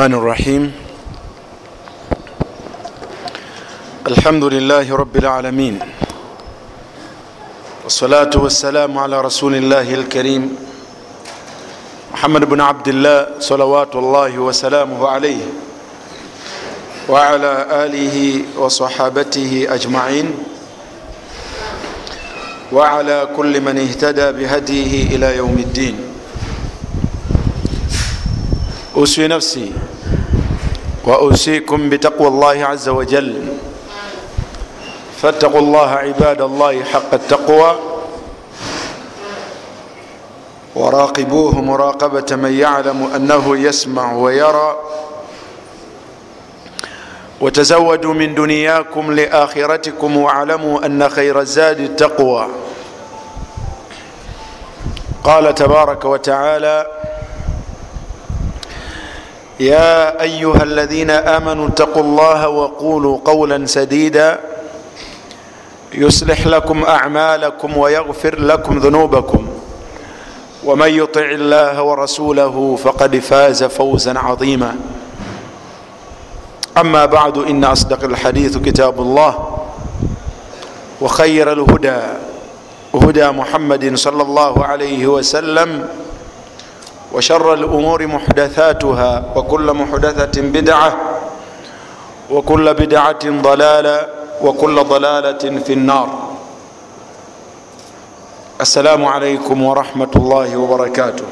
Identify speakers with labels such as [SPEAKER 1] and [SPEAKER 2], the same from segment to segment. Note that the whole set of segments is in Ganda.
[SPEAKER 1] الرحمن الرحيم. الحمد لله رب العالمين. والصلاة والسلام على رسول الله الكريم. محمد بن عبد الله صلوات الله وسلامه عليه. وعلى آله وصحابته أجمعين. وعلى كل من اهتدى بهديه إلى يوم الدين. أسوي نفسي واوصيكم بتقوى الله عز وجل. فاتقوا الله عباد الله حق التقوى. وراقبوه مراقبه من يعلم انه يسمع ويرى. وتزودوا من دنياكم لاخرتكم واعلموا ان خير الزاد التقوى. قال تبارك وتعالى يا ايها الذين امنوا اتقوا الله وقولوا قولا سديدا. يصلح لكم اعمالكم ويغفر لكم ذنوبكم. ومن يطع الله ورسوله فقد فاز فوزا عظيما. اما بعد ان اصدق الحديث كتاب الله وخير الهدى هدى محمد صلى الله عليه وسلم. وشر الأمور محدثاتها وكل محدثة بدعة وكل بدعة ضلالة وكل ضلالة في النار. السلام عليكم ورحمة الله وبركاته.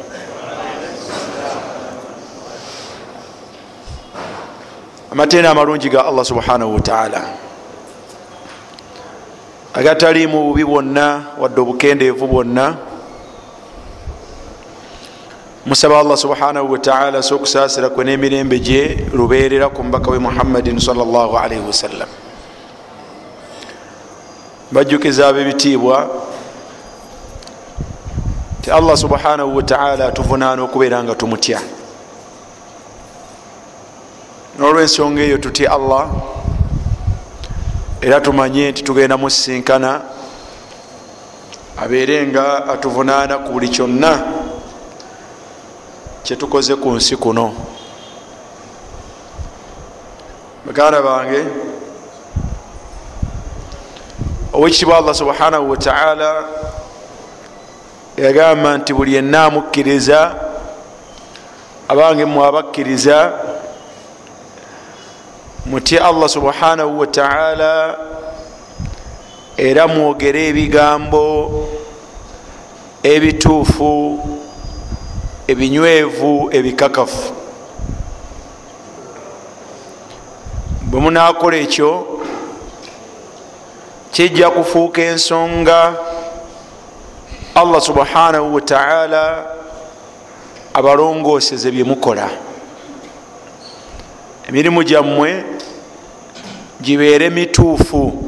[SPEAKER 1] amateena amalungi ga allah subhanahu wataala agataliimu bubi bwonna wadde obukendeevu bwonna musaba allah subhanahu wataala so okusaasira kwe n'emirembe gye lubeerera ku mubaka we muhammadin salllah alaihi wasallam bajjukiza ab'ebitiibwa ti allah subhanahu wataala atuvunaana okubeera nga tumutya. Nolwensonga eyo tutya allah era tumanye nti tugenda musisinkana abeere nga atuvunaana ku buli kyonna kyetukoze ku nsi kuno. Baganda bange owekitibwa allah subhanahu wataala yagamba nti buli yenna amukkiriza abange mwabakkiriza mutye allah subhanahu wataala era mwogere ebigambo ebituufu ebinywevu ebikakafu. Bwe munakola ekyo kijja kufuuka ensonga. Allah subhanahu wataala abalongooseze byemukola emirimu gyammwe gibeere mituufu.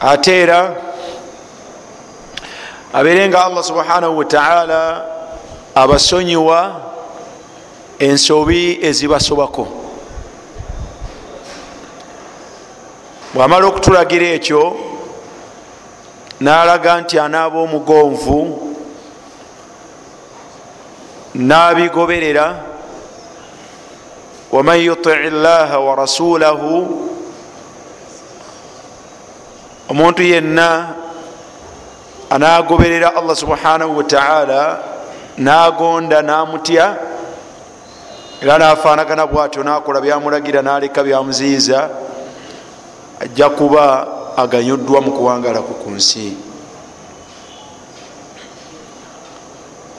[SPEAKER 1] Ate era abeere nga allah subhanahu wataala abasonyiwa ensobi ezibasobako. Bwamala okutulagira ekyo nalaga nti anaaba omugonvu nabigoberera waman yuti llaha wa rasulahu omuntu yenna anagoberera allah subhanahu wataala nagonda namutya era nafanagana bwatyo nakola byamulagira naleka byamuziiza ajja kuba aganyuddwa mu kuwangalaku ku nsi.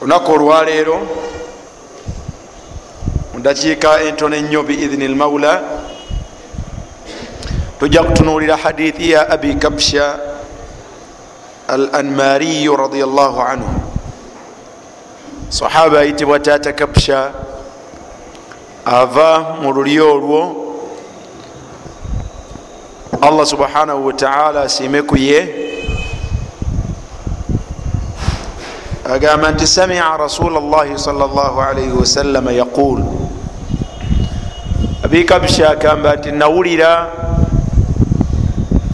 [SPEAKER 1] Olunaku olwaleero mudakiika entono ennyo biidhini lmaula tujja kutunuulira hadithi ya abi kabsha al anmariyu radiallahu anhu. Sahaba ayitibwa tata kabsha ava mu lulyo olwo. Allah subhanahu wataala asiime ku ye. Agamba nti samia rasula llahi sal llah alaihi wasallama yaqul abikabisha agamba nti nawulira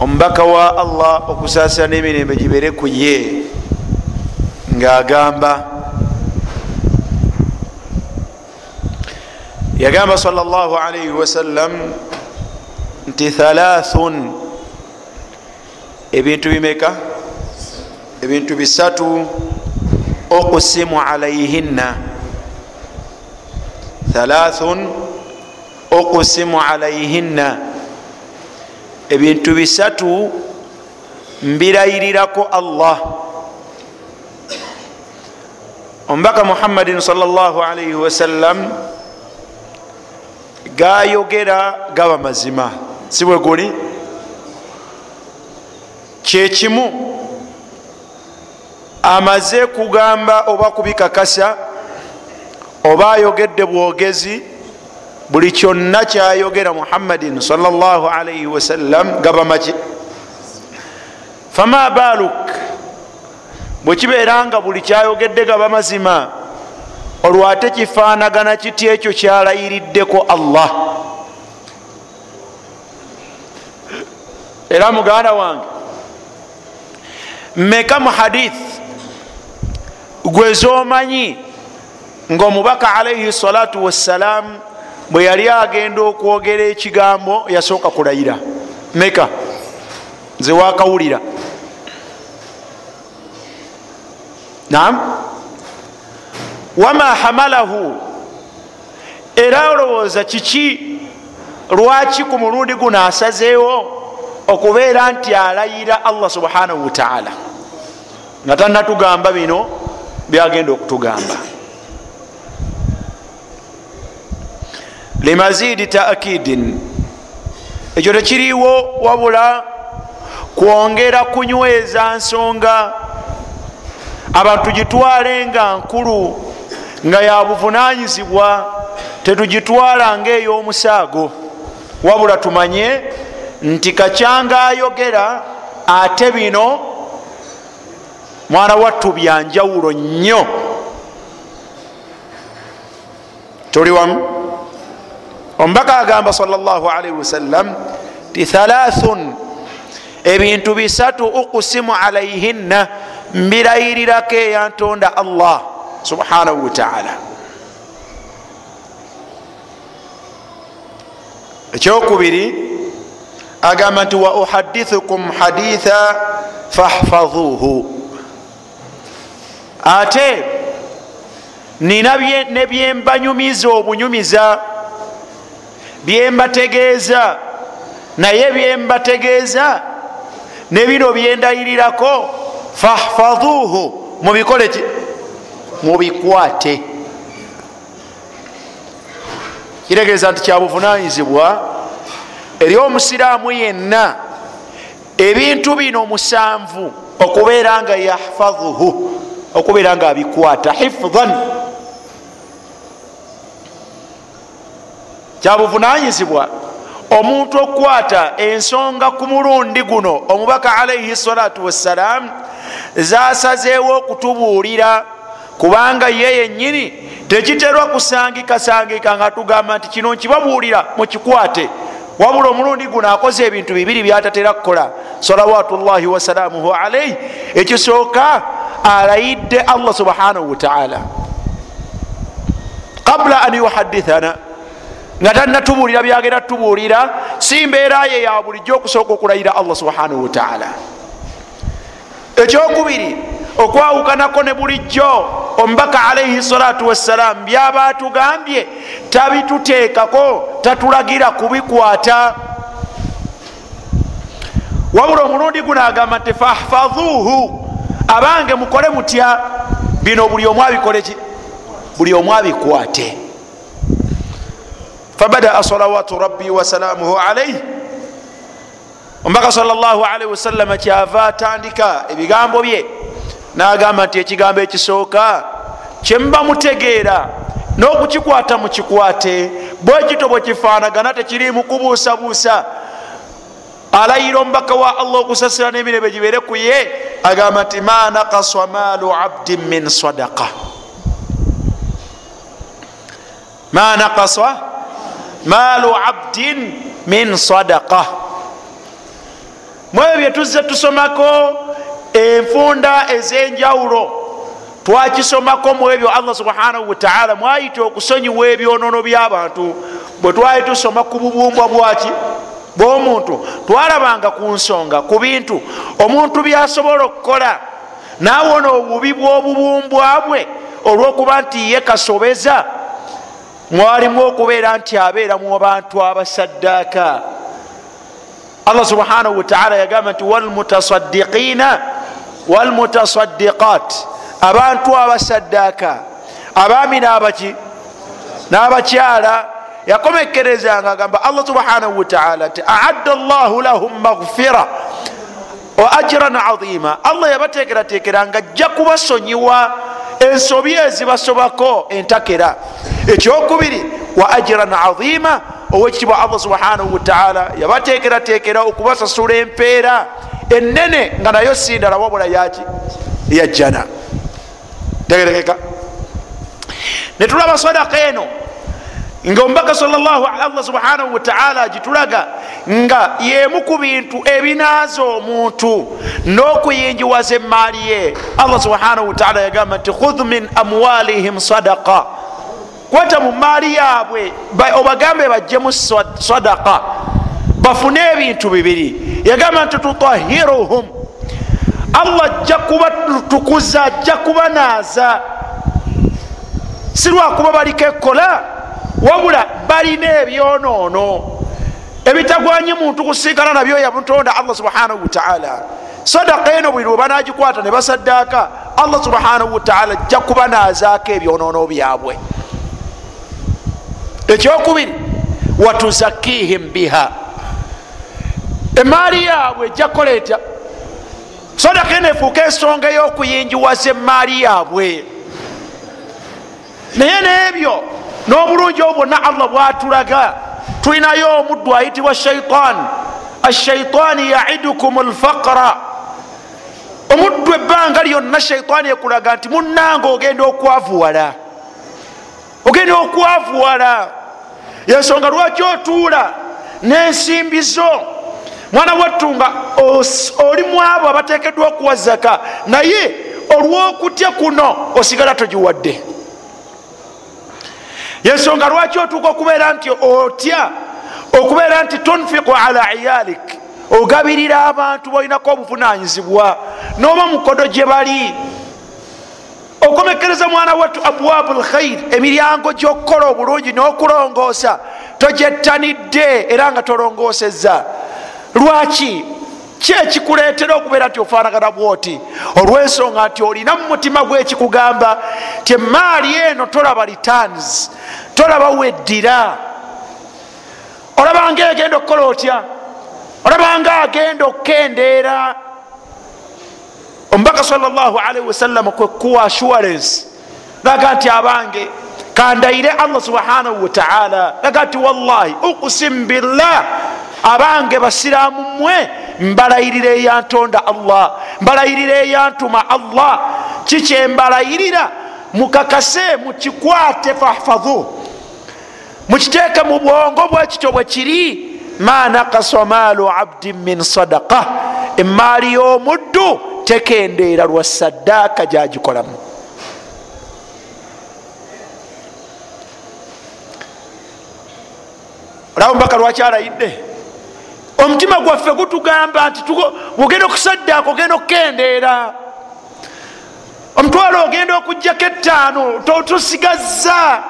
[SPEAKER 1] omubaka wa allah okusaasira n'emirembe gibere ku ye ng'agamba yagamba sal llah alaihi wasallam nti thalathun ebintu bimeka? Ebintu bisatu okusimu alaihinna thalathun okusimu alaihinna ebintu bisatu mbirayirirako allah. Omubaka muhammadin salllahalaihi wasallam gayogera gaba mazima. Si bwe guli? Kyekimu amaze kugamba oba kubikakasa oba ayogedde bwogezi buli kyonna kyayogera muhammadin salllahalaihi wasallam gaba maki fama baluk bwekibeera nga buli kyayogedde gaba mazima olwo ate kifaanagana kiti ekyo kyalayiriddeko allah? Era muganda wange meka mu hadith gwezomanyi ngaomubaka alaihi salatu wassalam bwe yali agenda okwogera ekigambo yasooka kulayira. Meka nze wakawulira nam wama hamalahu? Era olowooza kiki? Lwaki ku mulundi guno asazeewo okubeera nti alayira allah subhanahu wataala nga tanatugamba bino byagenda okutugamba limazidi taakidin ekyo tekiriwo wabula kwongera kunyweza nsonga. Abantu gitwale nga nkulu nga ya buvunanyizibwa tetugitwala ngaey'omusaago wabula tumanye nti kacyanga ayogera ate bino mwana wattu byanjawulo nnyo. Tuli wamu omubaka agamba salllahalaihi wasallam ti thalathun ebintu bisatu ukusimu alaihinna mbirayirirako eyantonda allah subhanahu wataala ekyokubiri agamba nti wa uhadithukum haditha fahfadhuhu ate nina ne byembanyumiza obunyumiza byembategeeza naye byembategeeza ne bino byendayirirako fahfadhuhu mubikole mubikwate. Kitegeeza nti kyabuvunanyizibwa eri omusiraamu yenna ebintu bino musanvu okubeera nga yahfadhuhu okubeera nga abikwata hifdhan kyabuvunanyizibwa omuntu okukwata ensonga ku mulundi guno omubaka alaihi salatu wassalamu zasazeewo okutubuulira kubanga ye yenyini tekiterwa kusangikasangika nga tugamba nti kino nkibabuulira mukikwate. Wabula omulundi guno akoze ebintu bibiri byatatera kukola salawatullahi wasalamuhu alaihi ekisooka alayidde allah subhanahu wataala qabula an yuhadithana nga tanatubuulira byagenda tubuulira si mbeera ye ya bulijjo okusooka okulayira allah subhanahu wataala ekyokubiri okwawukanako ne bulijjo omubaka alaihi salatu wassalamu byaba atugambye tabituteekako tatulagira kubikwata. Wabula omulundi guno agamba nti fahfadhuhu abange mukole mutya? Bino buli omu abikoleki buli omu abikwate fabadaa salawatu rabbi wasalamuhu alaihi omubaka salllahalaihi wasallama kyava atandika ebigambo bye nagamba nti ekigambo ekisooka kyemuba mutegeera n'okukikwata mukikwate bwekito bwekifaanagana tekirimu kubuusabuusa. Alayira omubaka wa allah okusasira n'emirembe gibeere ku ye agamba nti ma nakasa maalu abdin min sadaqa. Ma nakasa maalu abdin min sadaqa mwebyo bye tuzze tusomako enfunda ez'enjawulo. Twakisomako mu ebyo allah subhanahu wataala mwayita okusonyiwa ebyonono byabantu. Bwe twali tusoma ku bubumbwa bwaki? Bw'omuntu. Twalabanga ku nsonga ku bintu. Omuntu byasobola okukola naawona obubi bw'obubumbwa bwe olw'okuba nti ye kasobeza mwalimu okubeera nti abeera mu bantu abasaddaaka. Allah subhanahu wataala yagamba nti walmutasaddiqiina walmutasaddiqat abantu abasaddaaka abaami nabaki n'abakyala yakomekerezanga agamba allah subhanahu wataala nti aadda llahu lahum maghfira wa ajiran aima allah yabatekeratekera nga ajja kubasonyiwa ensobi ezibasobako entakera. Ekyokubiri wa ajiran aima owekitibwa allah subhanahu wataala yabatekeratekera okubasasula empeera enene nga nayo sindala wabula yaki yajjana tegerekeka. Netulaba sadaka eno nga omubaka allah subhanahu wataala agitulaga nga yemu ku bintu ebinaaza omuntu n'okuyinjiwaza emaali ye. Allah subhanahu wataala yagamba nti khudh min amwalihim sadaka kwata mu maali yaabwe obagambe bajjemu sadaka bafune ebintu bibiri. Yagamba nti tutahiruhum allah ajja kubatukuza ajja kubanaaza si lwakuba baliko ekola wabula balina ebyonoono ebitagwanye muntu kusinkana nabyo yamutonda allah subhanahu wataala sadaka eno buli lwe banagikwata ne basaddaaka allah subhanahu wataala ajja kubanaazaako ebyonoono byabwe. Ekyokubiri watuzakihim biha. Emaali yaabwe ejja kukola etya sadaka eno efuuka ensonga ey'okuyinjiwaza emaali yaabwe. Naye n'ebyo n'obulungi obwo bwonna allah bwatulaga tulinayo omuddu ayitibwa shaitan ashaitaani yaidukum lfaqra omuddu ebbanga lyonna shaitaani ekulaga nti munanga ogenda okwavuwala. Ogenda okwavuwala. Yensonga lwaki otuula? N'ensimbi zo. Mwana wattu nga oli mu abo abateekeddwa okuwa zaka naye olw'okutya kuno osigala togiwadde yensonga lwaki otuuka okubeera nti otya? Okubeera nti tunfiku ala iyalik. Ogabirira abantu balinako obuvunanyizibwa noba mukodo gye bali. Okomekereza mwana wattu abwabu lkhair emiryango gyokukola obulungi n'okulongoosa. Togyettanidde era nga tolongoosezza. Lwaki kyekikuleetera okubeera nti ofaanagana bwoti? Olwensonga nti olina mu mutima gwekikugamba ti emaali eno tolaba returns tolaba weddira. Olabanga egenda okukola otya? Olabanga agenda okukendeera omubaka salllahalaihi wasallama kwekuwa assurance laga nti abange kandayire allah subhanahu wataala laga nti wallahi ukusimu billah abange basiraamu mmwe mbalayirira eyantonda allah. Mbalayirira eyantuma allah. Kikyembalayirira mukakase mukikwate fahfadhu. Mukiteeke mu bwongo bwekityo bwe kiri. Ma nakasa maalu abdin min sadaka emaali y'omuddu tekendeera lwa saddaaka gyagikolamu. Olaba omubaka lwaki alayidde omutima gwaffe gutugamba nti ogenda okusaddaaka ogenda okukendeera. Omutwalo ogenda okugjako ettaano totusigazza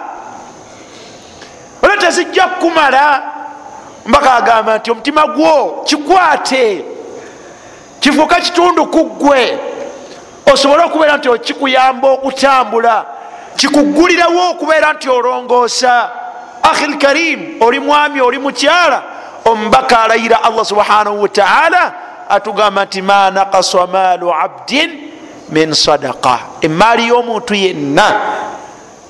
[SPEAKER 1] ola tezijja kukumala. Mbaka agamba nti omutima gwo kikwate. Kifuuka kitundu ku ggwe. Osobole okubeera nti kikuyamba okutambula. Kikugulirawo okubeera nti olongoosa. Ahi lkarim oli mwami oli mukyala omubaka alayira allah subhanahu wataala atugamba nti ma nakasa maalu abdin min sadaka emaali y'omuntu yenna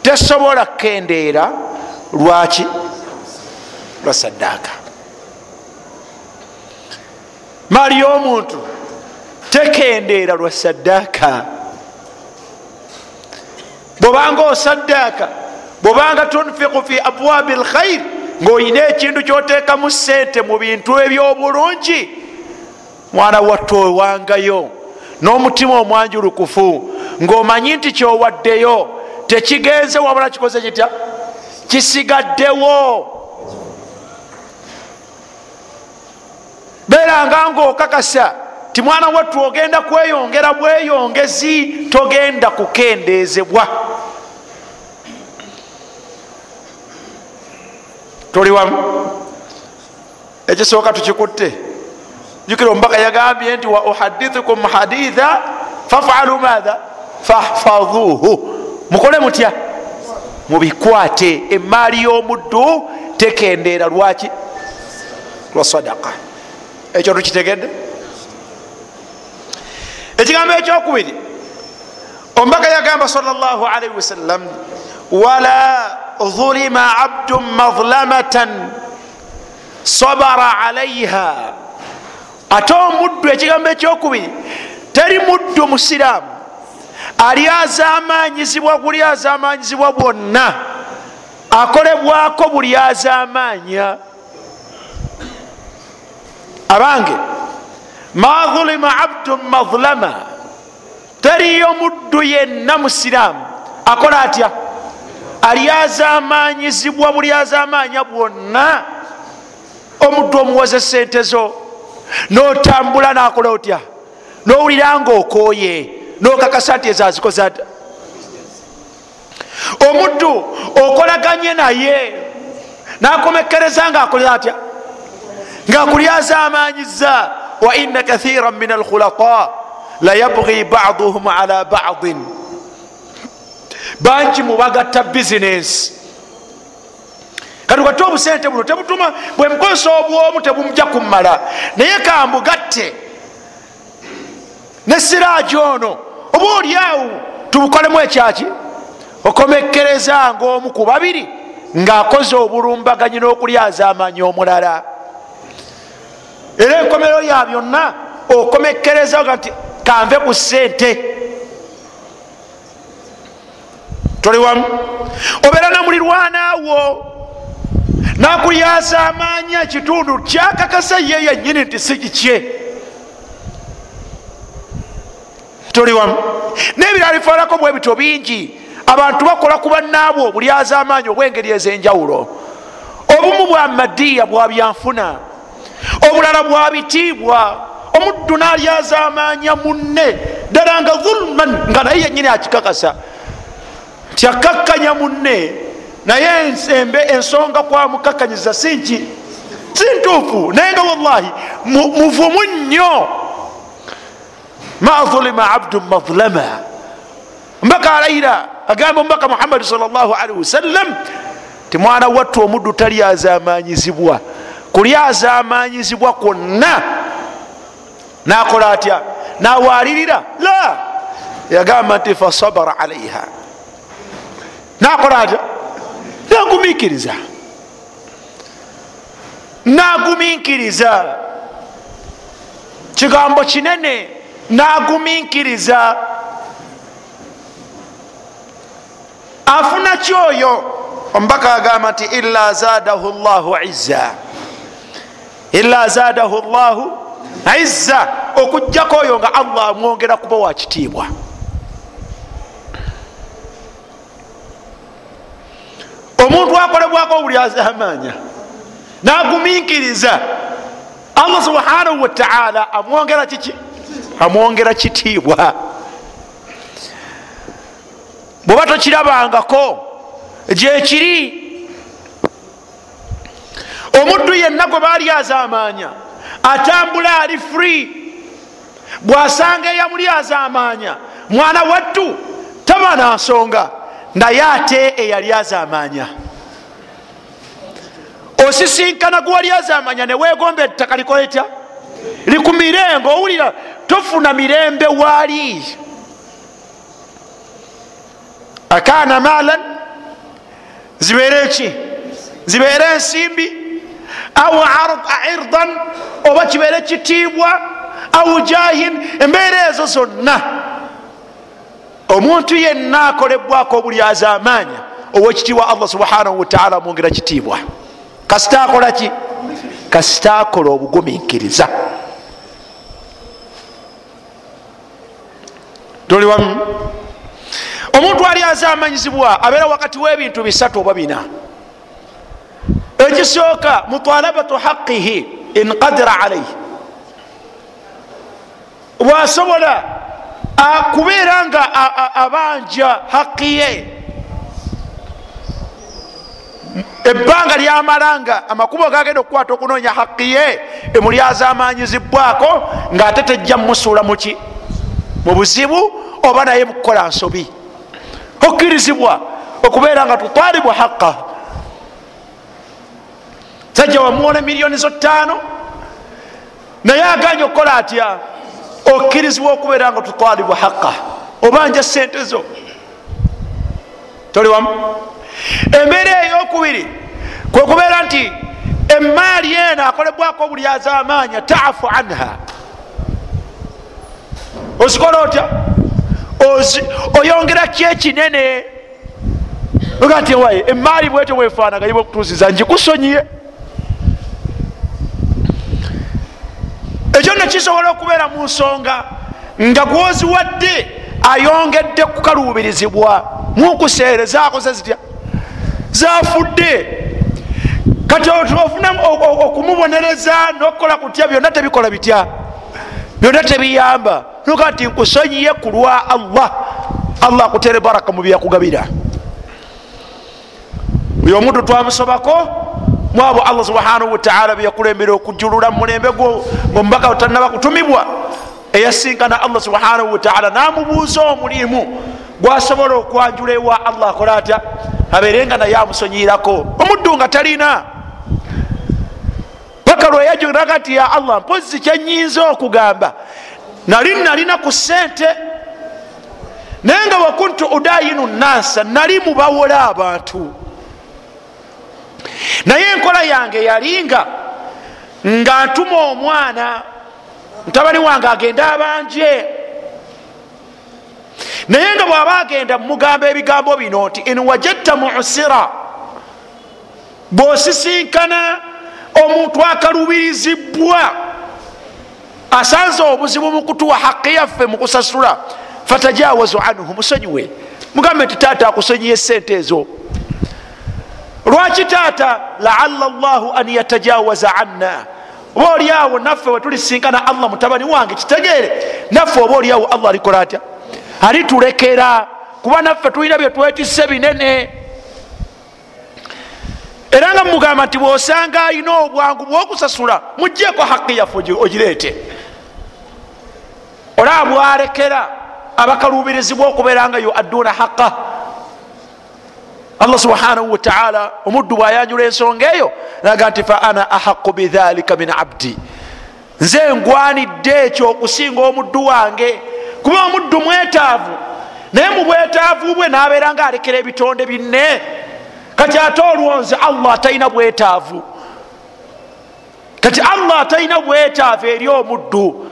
[SPEAKER 1] tesobola kukendeera lwaki lwa saddaaka maali y'omuntu tekendeera lwa saddaaka bwobanga osaddaaka bwobanga tunfiku fi abwabi lkhair ngaoyina ekintu kyoteekamu sente mu bintu ebyobulungi mwana watte owangayo n'omutima omwanjulukufu ng'omanyi nti kyowaddeyo tekigenze wabula kikoze kitya? Kisigaddewo. Beeranga ngaokakasa ti mwana wattu ogenda kweyongera bweyongezi togenda kukendezebwa toli wamu. Ekisooka tukikutte. Jukira omubaka yagambye nti wa uhadithukum haditha fafalu matha fahfadhuhu mukole mutya? Mubikwate. Emaali y'omuddu tekendeera. Lwaki? Lwa sadaka ekyo tukitegedde? Ekigambo ekyokubiri. Omubaka yagamba salllahalaihi wasallam wala ulima abdu madlamatan sabara alaiha ate omuddu ekigambo ekyokubiri teri muddu musiraamu. Ali azamanyizibwa buli azamanyizibwa bwonna. Akolebwako buli azamanya. Abange ma ulima abdu madlama teriyo muddu yenna musiraamu. Akola atya ali azamanyizibwa buli azamanya bwonna. Omuddu omuwoze sente zo notambula nakola otya? Nowulira nga okoye nokakasa nti ezo azikoza ta omuddu okolaganye naye nakomekereza nga akolera atya? Ngaakuli azamanyiza wa ina kathira min alkhulata layabgi baduhum ala badin bangi mubagatta bizinesi kati wate obusente buno tebutuma bwemukozesa obwomu tebumujja kumala naye kambugatte nesiraaji ono oba oliawo tubukolemu ekyaki? Okomekereza ngaomu ku babiri ngaakoze obulumbaganyi n'okulyaza amanyi omulala. Era enkomero ya byonna okomekereza nti kanve ku sente toli wamu obeera namulirwanaawo nakulyaza amaanyi ekitundu kyakakasa ye yenyini nti si kikye. Toli wamu n'ebirala bifaanako bwe bityo bingi. Abantu bakola ku bannaabwe obulyaza amaanyi obwengeri ez'enjawulo. Obumu bwa madiya bwa byanfuna. Obulala bwa bitiibwa. Omuddu n'alyaza amaanya munne ddala nga zulman nga naye yenyini akikakasa nti akakkanya munne. Naye ensembe ensonga kwamukakanyiza sinki si ntuufu. Naye nga wallahi muvumu nnyo. Ma ulima abdu madlama mbaka alayira agamba omubaka muhammadi salllahalihi wasallam ti mwana wattu omuddu tali azamanyizibwa kuli azamanyizibwa kwonna. Nakola atya? Nawalirira la. Yagamba nti fasabara alaiha nakola atya nagumikiriza nagumikiriza kigambo kinene. Nagumikiriza afuna kyoyo. Omubaka agamba nti ila zadahu llahu izza. Ila zadahu llahu izza. Okugjako oyo nga allah amwongera kuba wakitiibwa omuntu akolebwako buli azamanya nagumikiriza allah subhanahu wataala amwongera kiki? Amwongera kitiibwa. Bweba tokirabangako gyekiri omuddu yenna gwe baali azamanya atambula ali free bwasanga eyamuli azamanya mwana wattu taba nansonga naye ate eyali azamanya osisinkana gwali azamanya newegomba ettaka likoletya likumire nga owulira tofuna mirembe waali. Akana malan zibeere ki? Zibeere ensimbi au irdan oba kibeere kitiibwa? Au jahin embeera ezo zonna omuntu yenna akolebwako obuli azamanya owekitiibwa allah subhanahu wataala amwongera kitiibwa. Kasita akola ki? Kasita akola obugumikiriza toli wamu. Omuntu ali azamanyizibwa abeera wakati w'ebintu bisatu oba bina. Ekisooka mutalabatu haqihi in qadira alaihi bwasobola kubeera nga abanja haqiye ebbanga lyamalanga amakubo gagenda okukwata okunoonya haqiye emuli azamanyizibwako ngaate tejja mmusuula muki mu buzibu oba naye mukukola nsobi? Okkirizibwa okubeera nga tutwalibwa haqa sajja wamuwona miliyoni zo ttaano? Naye aganye okukola atya okkirizibwa okubeera nga tutwalibwa haqa obanja sente zo. Toli wamu? Embeera eyokubiri kwekubeera nti emaali eno akolebwako buli azamanya taafu anha. Ozikola otya? Oyongera ki ekinene oga nti waye emaali bwetyo bwefaanaga yibwekutuusiza njikusonyiye ekyo nekisobola okubeera mu nsonga nga gwoziwadde ayongedde kukaluubirizibwa mukuseereza akoze zitya? Zafudde kati ofuna okumubonereza nokukola kutya? Byonna tebikola bitya? Byonna tebiyamba. Noga nti nkusonyiye ku lwa allah. Allah akutere baraka mu byakugabira oyo omuntu twamusobako mwabo allah subhanahu wataala byeyakulembera okujulula mumulembe gwo ngaomubaka otanaba kutumibwa eyasinkana allah subhanahu wataala namubuuza omulimu gwasobola okwanjula ewa allah akola atya? Abeerenga naye amusonyirako omuddu nga talina. Paka lweyajuraga nti ya allah mpozi kyenyinza okugamba? Nali nalina ku sente naye nga wakuntu udayinu nasa nali mubawola abantu naye enkola yange yalinga nga ntuma omwana mutabani wange agende abanje. Naye nga bwaba agenda mugamba ebigambo bino nti in wajadta musira bwosisinkana omuntu akalubirizibwa asanze obuzibu mukutuwa haqi yaffe mukusasula fatajawazu anhu musonyiwe mugambe nti taata akusonyiye sente ezo lwaki taata laala llahu an yatajawaza anna? Oba oliawo naffe wetulisinkana allah mutabani wange kitegeere naffe oba oliawo allah alikola atya alitulekera kuba naffe tulina byetwetise binene. Era nga mugamba nti bwosanga alina obwangu bwokusasula mujjeeko haqi yaffe ogireete. Olaba bwalekera abakalubirizibwa okubeera nga yo adduuna haqa allah subhanahu wataala omuddu bwayanjula ensonga eyo naga nti fa ana ahaqu bidhalika min abdi. Nze ngwanidde ekyo okusinga omuddu wange. Kuba omuddu mwetaavu naye mu bwetaavu bwe nabeera nga alekera ebitonde binne. Kati ate olwonze allah talina bwetaavu. Kati allah talina bwetaavu eri omuddu.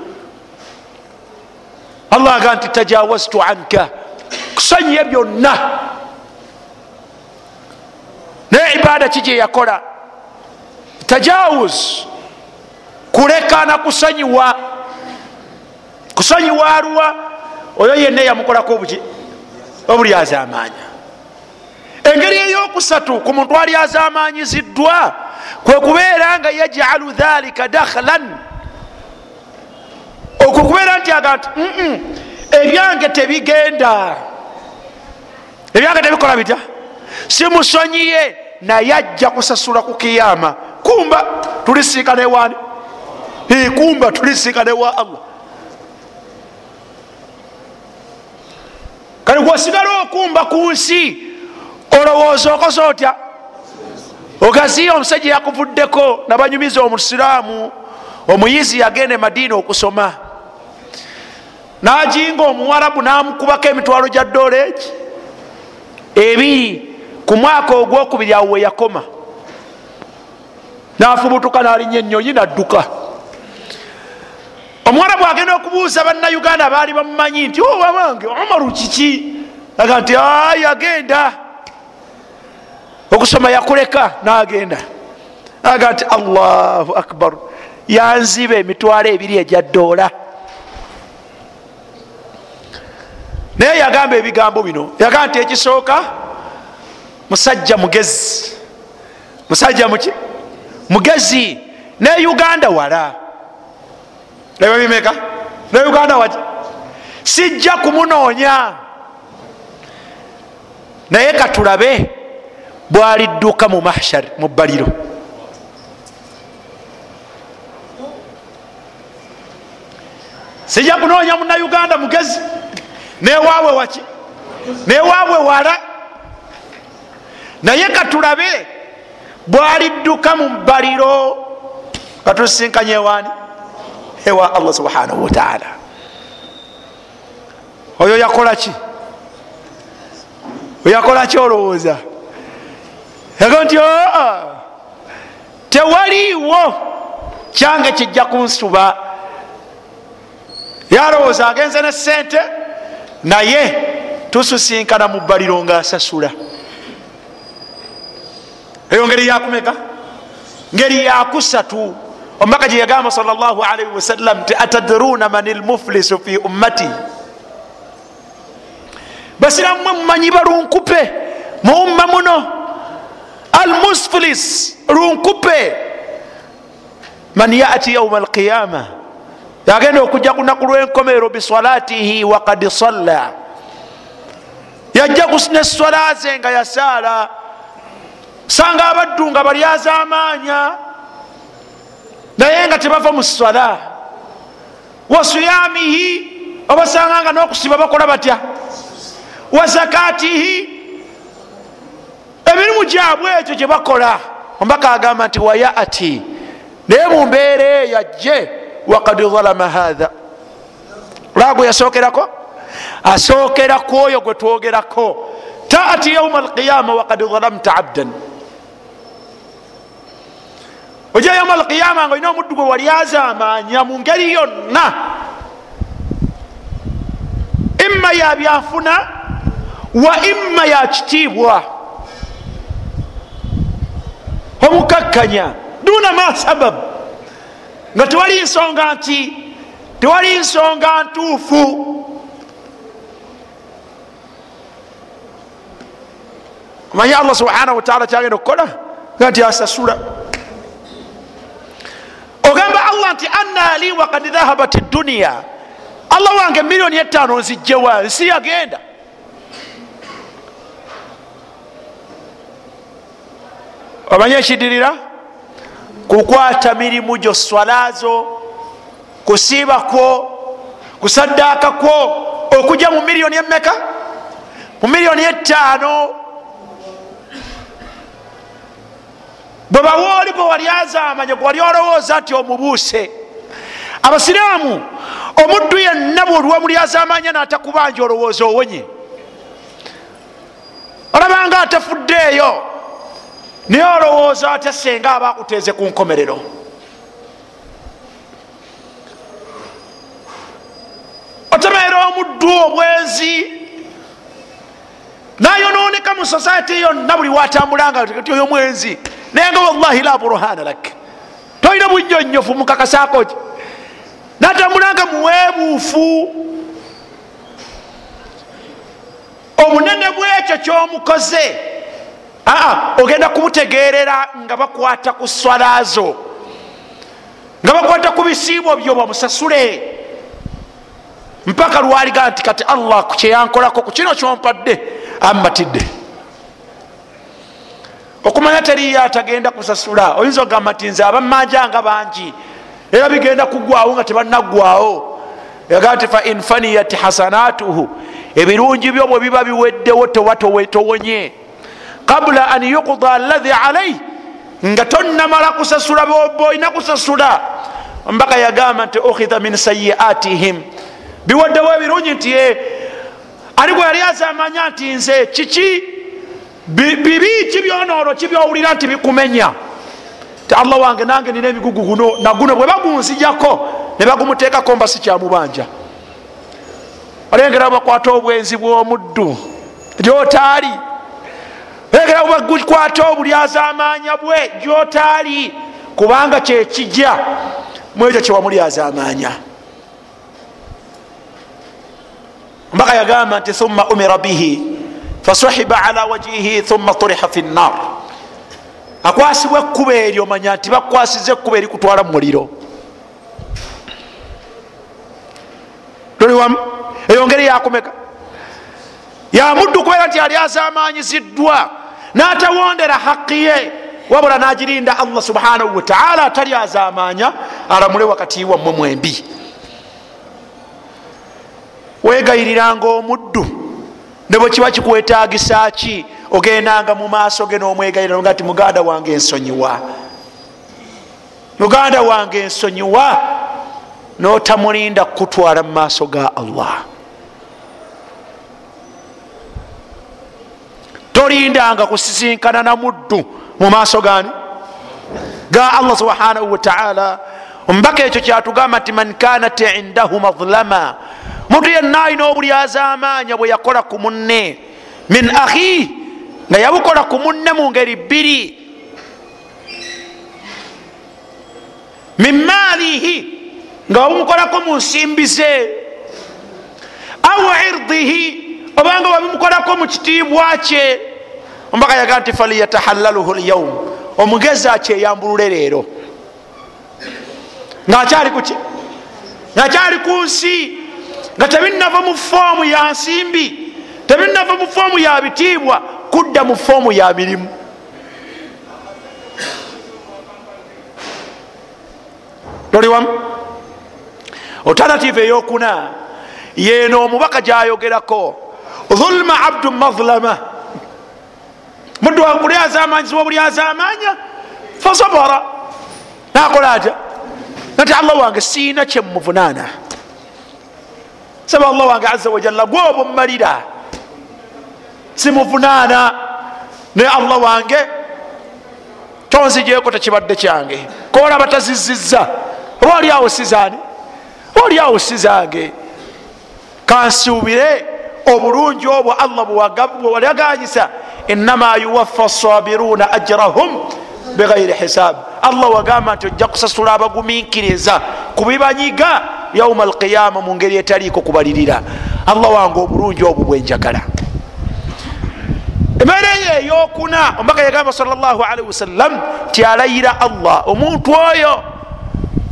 [SPEAKER 1] Allah aga nti tajawaztu anka. Kusonyiye byonna naye ibada ki gyeyakola tajawuz. Kulekana kusonyiwa. Kusonyiwa aluwa oyo yenna yamukolako obuli azamanya engeri eyokusatu ku muntu ali azamanyiziddwa kwe kubeera nga yajalu dhalika dakhlan. Okwo kubeera nti aga nti ebyange tebigenda. Ebyange tebikola bitya? Simusonyiye naye ajja kusasula ku kiyama. Kumba tulisinkana ewani kumba tulisinkana ewa allah kale gwosigala okumba ku nsi olowooza okoze otya? Ogaziya omusajja yakuvuddeko nabanyumiza omusiraamu omuyizi yagenda emadiina okusoma. Najinga omuwarabu namukubako emitwalo gya doleegi ebiri ku mwaka ogwokubiri awo weyakoma nafubutuka nalinya enyonyi nadduka. Omuwarabu agenda okubuuza bannayuganda baali bamumanyi nti obabange omaru kiki? Aga nti ay agenda. Okusoma yakuleka nagenda. Aga nti allahu akbar. Yanziba emitwalo ebiri ejya doola naye yagamba ebigambo bino yagamba nti ekisooka musajja mugezi. Musajja muki? Mugezi. Ne uganda wala. Eba bimeka? Ne uganda waki? Sijja kumunoonya naye katulabe bwalidduka mu mahshar mu bbaliro. Sijja kunoonya munauganda mugezi. Newaabwe waki? Newaabwe wala naye katulabe bwalidduka mu bbaliro katusinkanye waani ewa allah subhanahu wataala oyo yakolaki oyakolaki olowooza? Yaga nti aa tewaliiwo kyange kijja kunsuba. Yalowooza agenze ne sente naye tususinkana mu bbaliro ngaasasula eyo ngeri yakumeka ngeri yakusatu omubaka gye yagamba salllahalaihi wasallam nti atadruna man lmuflisu fi ummati? Basiramu mwe mumanyi balunkupe mu umma muno. Almusfilis lunkupe. Man yati yauma alqiyama. Yagenda okujja kunaku lwenkomero bisalatihi wakad salla. Yajja neswala ze nga yasaala sanga abaddu nga balyaza amaanya naye nga tebava mu swala. Wasuyamihi obasanga nga nokusiba bakola batya? Wa zakatihi? Emirimu gyabwe ekyo gyebakola ombaka agamba nti wayati naye mumbeera eyo ajje wakad zalama hatha olagwe yasookerako? Asookera ku oyo gwe twogerako. Taati yauma alqiyama wakad zalamta abdan ojja yauma alqiyama nga olina omuddu gwe wali azamanya mu ngeri yonna. Imma yabyanfuna wa imma yakitiibwa omukakkanya duna ma sabab. Nga tewali nsonga nti tewali nsonga ntuufu. Omanye allah subhanahu wataala kyagenda okukola? Nga nti asasula nti anna li wakad dhahabat duniya allah wange miliyoni etaano nzijjewa nsi yagenda. Omanye ekidirira kukwata mirimu gyo swalazo kusiiba kwo kusaddaaka kwo okujja mu miliyoni emeka mu miliyoni etaano bwe bawooli gwe wali azamanya gwe wali olowooza nti omubuuse. Abasiraamu omuddu yenna bwoliwa muli azamanya natakubanja olowooza owonye olabanga atafuddeeyo naye olowooza atya senga aba akuteeze ku nkomerero. Otemeera omuddu obwenzi nayononeka mu society yonna buli watambulanga ti oyo mwenzi naye nga wallahi la burhana lak. Tolina bunyonyofu mukakasako ki? Natambulanga muwebuufu obunene bwekyo kyomukoze. Aa ogenda kumutegerera nga bakwata ku swalazo nga bakwata ku bisiibo byo bamusasule. Mpaka lwaliga nti kati allah kyeyankolako ku kino kyompadde ammatidde okumanya teriyo atagenda kusasula oyinza ogamba nti nze abamanjanga bangi era bigenda kugwawo nga tebanaggwawo yagaa nti fa infaniyat hasanatuhu ebirungi byo bwe biba biweddewo towa towonye. Qabula an yuqda alahi alaih nga tonnamala kusasula boba olina kusasula. Mbaka yagamba nti ukhidha min sayiatihim biwaddewo ebirungi nti ali gwe yali azamanya nti nze kiki? Bibi kibyonoolo kibyowulira nti bikumenya. Ti allah wange nange nina emigugu guno naguno bwe bagunzijako ne bagumuteekako mba sikyamubanja olengera bakwata obwenzi bw'omuddu gyotaali olengera bagukwata obulyazamanya bwe gyotaali. Kubanga kyekijja mu ekyo kyewamuli azamanya mbaka yagamba nti thumma umira bihi fasuhiba ala wajihi thumma turiha fi nnar. Akwasibwa ekkuba eryo manya nti bakwasiza ekkuba erikutwala mumuliro toliwamu eyo ngeri yakumeka yamuddu kubeera nti ali azamanyiziddwa natawondera haqi ye wabula nagirinda allah subhanahu wataala atali azamanya alamule wakati wammwe mwembi wegayiriranga omuddu. Ne bwe kiba kikwetagisa ki? Ogendanga mu maaso ge n'omwegayirira nga ti muganda wange ensonyiwa. Muganda wange ensonyiwa notamulinda kukutwala mu maaso ga allah. Tolindanga kusisinkana na muddu mu maaso gani ga allah subhanahu wataala omubaka ekyo kyatugamba nti man kanat indahu madlama muntu yenna alina obulyazamanya bwe yakola ku munne. Min ahi nga yabukola ku munne mu ngeri bbiri. Min maalihi nga wabumukolako mu nsimbi ze. Au irdihi obanga wabimukolako mu kitiibwa kye. Ombaka yaga nti faliyatahallaluhu lyaum omugezi akyeyambulule leero. Ngaakyali kuki ngaakyali ku nsi nga tebinava mu foomu ya nsimbi tebinava mu foomu ya bitiibwa kudda mu foomu ya mirimu toliwamu alternative eyokuna yeno omubaka gyayogerako dhulma abdu mazlama. Muddu wakuli azamanyizibwa buli azamanya? Fasabara nakola atya? Nati allah wange siina kyemuvunaana saba allah wange aza wajalla gwoba mumalira simuvunaana naye allah wange tonzijeko tekibadde kyange. Kolaba taziziza oba oliawo sizani oba oliawo sizange kansuubire obulungi obwo allah bwewalaganyisa inama yuwaffa sabiruna ajrahum bighairi hisab allah wagamba nti ojja kusasula abaguminkiriza kubibanyiga yauma alqiyama mu ngeri etaliiko kubalirira. Allah wange obulungi obwo bwenjagala embeera eyo eyokuna omubaka yagamba salllahalihi wasallam ti alayira allah. Omuntu oyo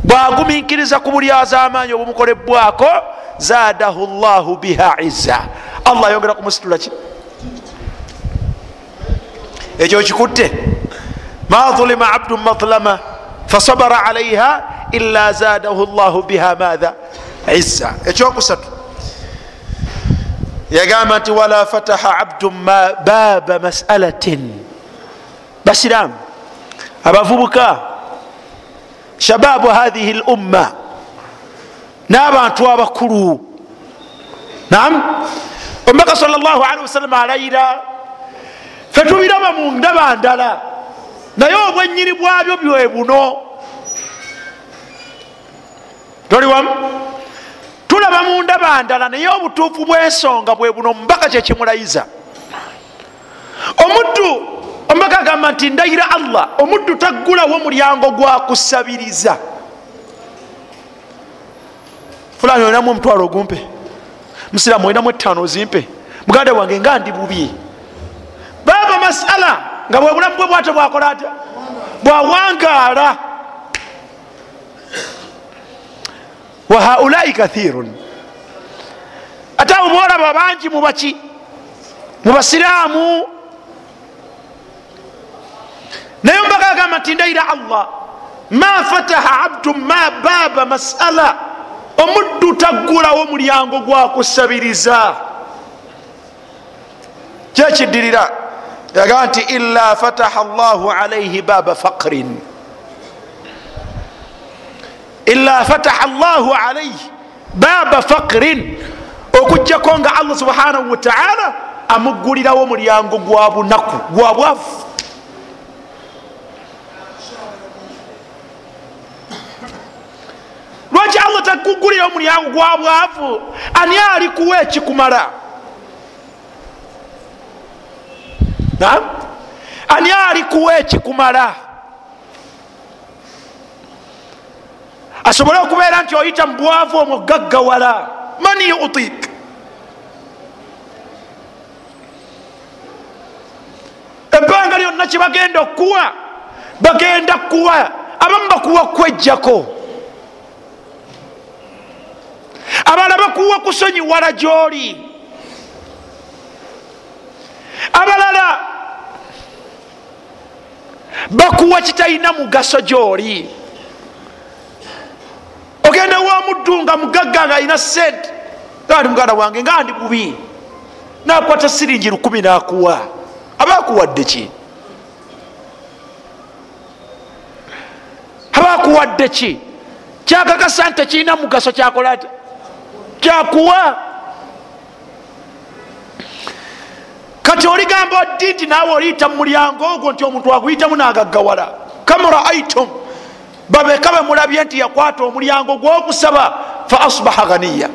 [SPEAKER 1] bwaguminkiriza ku buli azamaanyi obumukolebwako zaadahu llahu biha izza. Allah ayongera kumusitulaki ekyo kikutte. Ma ulima abdu matlama fasabara alaiha ila zaadahu llahu biha matha izza ekyokusatu. Yagamba nti wala fataha abdu baba masalatin. Basiramu abavubuka shababu hathihi lumma. N'abantu abakulu. Nam omubaka sal llahu alihi wasallama alayira fetubiraba mu ndaba ndala naye obwenyini bwabyo bwe buno toli wamu? Tulaba mu ndaba ndala naye obutuufu bw'ensonga bwe buno omubaka kyekimulayiza omuddu omubaka agamba nti ndayira allah omuddu taggulawo mulyango gwakusabiriza fulani olinamu omutwalo ogumpe? Musiramu olinamu etaano ozimpe? Muganda wange nga ndi bubi. Baba masala nga bwe bulamu bwe bwate bwakola atya? Bwawangaala wa haulai kathirun ate abo boolaba bangi mubaki mubasiraamu naye omubaka agamba nti ndayira allah ma fataha abdu ma baba masala omuddu taggulawo mulyango gwakusabiriza kyekiddirira yagamba nti ila fataha llahu alaihi baba faqrin ila fataha llahu alaihi baba faqrin okugjako nga allah subhanahu wataala amuggulirawo mulyango gwa bunaku gwa bwavu. Lwaki allah takugulira omulyango gwa bwavu? Ani alikuwa ekikumala? Ani alikuwa ekikumala asobole okubeera nti oyita mu bwavu omugaggawala man yutik ebbanga lyonna kyebagenda okukuwa bagenda kukuwa abamu bakuwa kwejjako. Abala bakuwa kusonyiwala gyoli. Abalala bakuwa kitalina mugaso gyoli. Ogenda wamuddu nga mugagga nga alina sente nga ndi muganda wange nga ndi bubi. Nakwata siringi lukumi nakuwa. Aba akuwadde ki? Aba akuwadde ki? Kyakakasa nti tekirina mugaso kyakola ti kyakuwa. Kati oligamba oddi nti naawe oliyita mu mulyango ogwo nti omuntu akuyitamu nagaggawala? Kamraaitum babeka bemulabye nti yakwata omulyango gwokusaba fa asbaha ganiya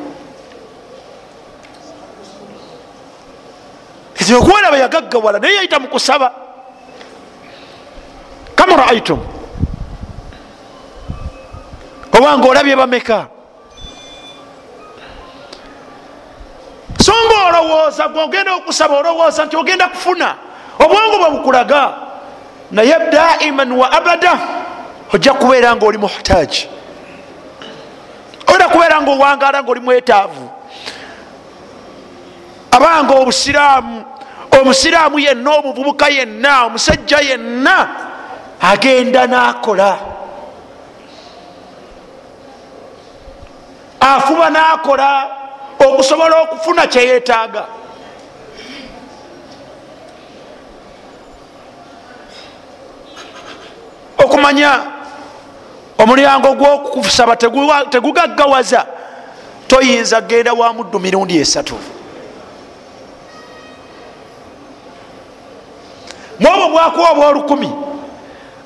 [SPEAKER 1] okuwalaba yagaggawala naye yayita mukusaba kamraaitum obanga olabye bameka? So nga olowooza gweogenda okusaba olowooza nti ogenda kufuna obwongo bwebukulaga naye daiman wa abada ojja kubeera nga oli muhtaji oyina kubeera nga owangala nga oli mwetaavu. Abanga obusiraamu omusiraamu yenna omuvubuka yenna omusajja yenna agenda nakola. Afuba nakola okusobola okufuna kyeyetaaga okumanya omulyango gwokusaba tegugaggawaza. Toyinza genda wa muddu mirundi esatu. Mwobwo bwakuwa obwolukumi.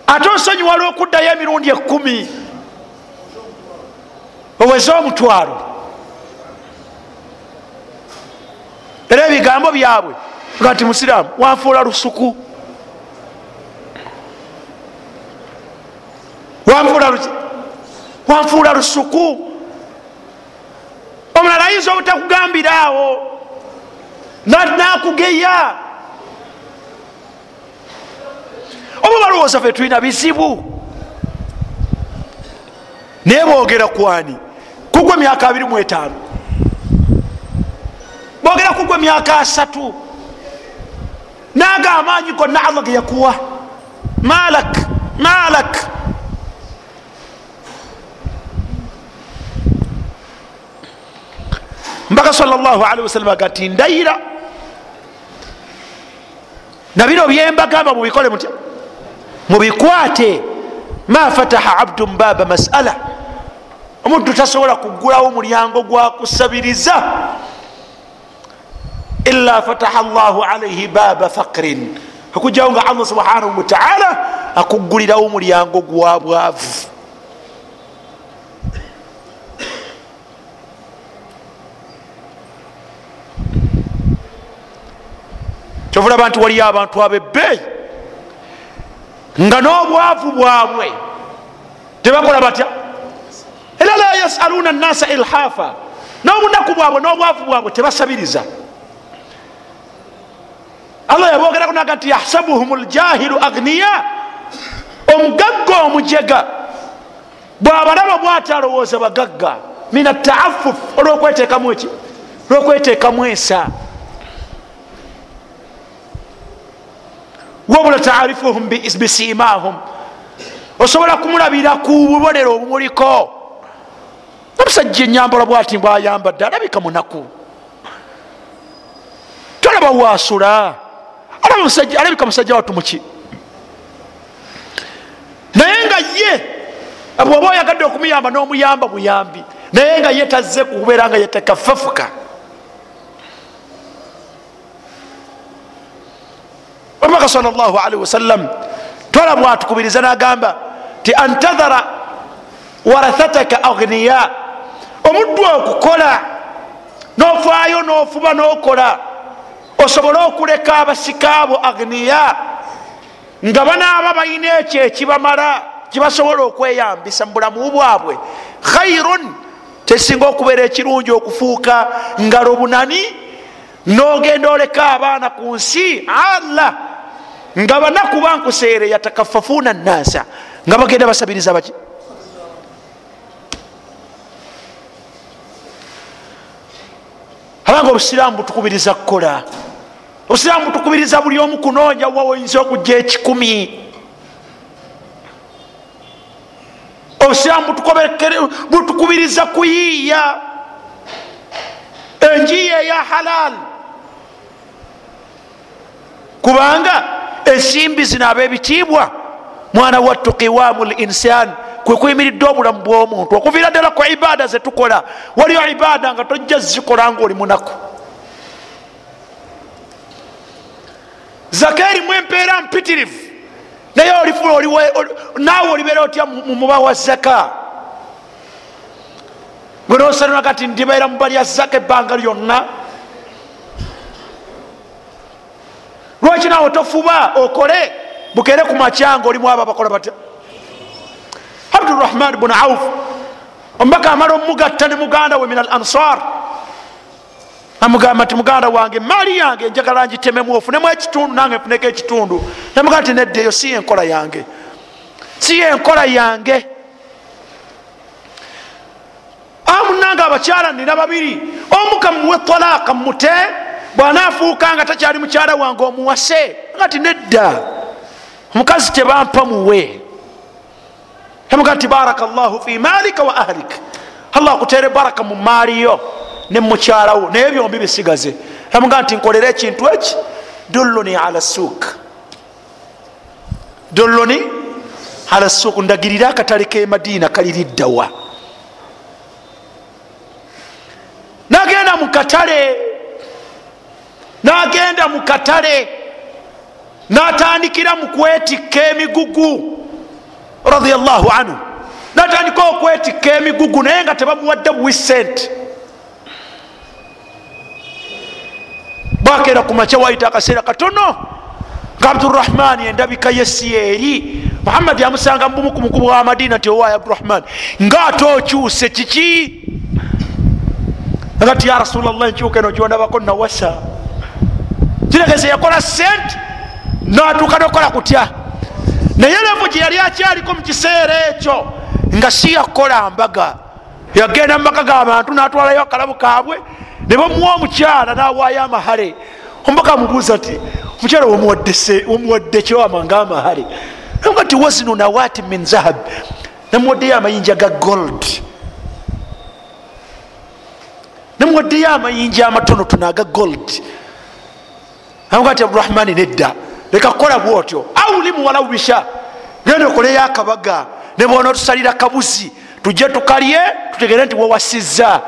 [SPEAKER 1] Ate osonyiwala okuddayo emirundi ekumi oweze omutwalo. Era ebigambo byabwe nga nti musiraamu wanfuula lusuku wanfuula lusuku. Omulala ayinza obutakugambira awo nakugeya. Oba balowooza fe tulina bizibu? Naye boogera kwani abiri mu etaano. Boogera kugwa emyaka asatu. Naga amaanyi gonna allah ge yakuwa. Malak malak mbaka salllahalwasallam agati ndayira. Nabino byembagamba mubikole mutya? Mubikwate. Ma fataha abdun baba masala. Omuntu tasobola kugulawo mulyango gwakusabiriza ila fataha llahu alaihi baba fakirin okujjawo nga allah subhanahu wataala akugulirawo mulyango gwa bwavu kyovulaba nti waliyo abantu abebbeeyi nga n'obwavu bwabwe. Tebakola batya? Era la yasaluna nasa ilhafa. N'obunaku bwabwe n'obwavu bwabwe tebasabiriza. Allah yabogerako naga nti yahsabuhum ljahilu agniya omugagga omujega bwabalaba bwati alowooza bagagga min ataafuf olwokweteekamu eki? Olwokweteekamu ensa wabula tarifuhum bisimahum osobola kumulabira ku bubonero obumuliko omusajja enyambala bwati bwayambadde alabika munaku. Tolaba wasula. Alabika musajja watu muki naye nga ye bwoba oyagadde okumuyamba n'omuyamba buyambi naye nga ye tazze kukubeera nga yetekafafuka omubaka salli wasallam twala bwatukubiriza nagamba ti antadhara warathataka agniya omuddu okukola nofaayo nofuba nokola osobole okuleka abasikaabo agniya nga banaaba balina ekyo ekibamala kibasobola okweyambisa mu bulamu bwabwe. Khairun tesinga okubeera ekirungi okufuuka ngalo bunani nogenda oleka abaana ku nsi. Allah nga banaku bankuseere yatakafafuna nasa nga bagenda basabiriza baki? Abanga obusiraamu butukubiriza kukola. Obusiraamu butukubiriza buli omu kunoonya wawoyinza okujja ekikumi. Obusiraamu butukubiriza kuyiiya. Enjiya eya halal. Kubanga ensimbi zino ab'ebitiibwa. Mwana wattu qiwamu linsan kwekuyimiridde obulamu bw'omuntu. Okuviira ddala ku ibaada zetukola waliyo ibaada nga tojja zikola nga oli munaku. Zaka erimu empeera mpitirivu. Naye naawe olibeera otya mumuba wa zaka? Gwe nosalina kati ndibeera mubalya zaka ebbanga lyonna lwaki naawe tofuba? Okole. Bukere ku macyanga olimu abo abakola batya? Abdurahman bun auf omubaka amala omugatta ne muganda we min al ansar. Amugamba nti muganda wange maali yange njagala ngitememu ofunemu ekitundu nange nfuneko ekitundu. Namugamba ti neddeeyo si yenkola yange. Si yenkola yange. Amunange abakyala nina babiri. Omu kamuwe talaka mute bwanaafuuka nga takyali mukyala wange omuwase nga ti nedda. Omukazi tebampa muwe. Yamuga nti baraka llahu fi malika wa ahlik. Allah akutere baraka mu maaliyo ne mukyalawo naye byombi bisigaze. Yamuga nti nkolere ekintu eki? Dulluni ala suk dulluni ala suk ndagirire akatale kemadiina kaliriddawa nagenda mukatale nagenda mukatale natandikira mukwetikka emigugu radiallahu anhu. Natandika okwetikka emigugu naye nga tebamuwadde buwi sente bwakeera ku makya wayita akaseera katono nga abdurahmani endabika yesi eri muhammadi amusanga mubumu ku mukubu wa madina ti owaayo abdurahmani ngaate okyuse kiki? Agati ya rasulllah enkyuka eno gyondabako nawasa kiregeze yakola sente natuuka nokola kutya. Naye levu gye yali akyaliko mu kiseera ekyo nga si yakola mbaga. Yagenda mumaka g'abantu natwalayo akalabu kaabwe ne bamuwa omukyala nawaayo amahale. Omubaka amubuuza ti omukyala womuwadde kyowamanga amahale. Nga ti wazinu nawati min zahab. Namuwaddeyo amayinja ga gold. Namuwaddeyo amayinja amatonotono aga gold amuga ti abdurahmani nedda leka kukola bwotyo. Auli muwalawu bisha. Genda okoleyo akabaga ne bona otusalira kabuzi tujje tukalye tutegere nti wewasiza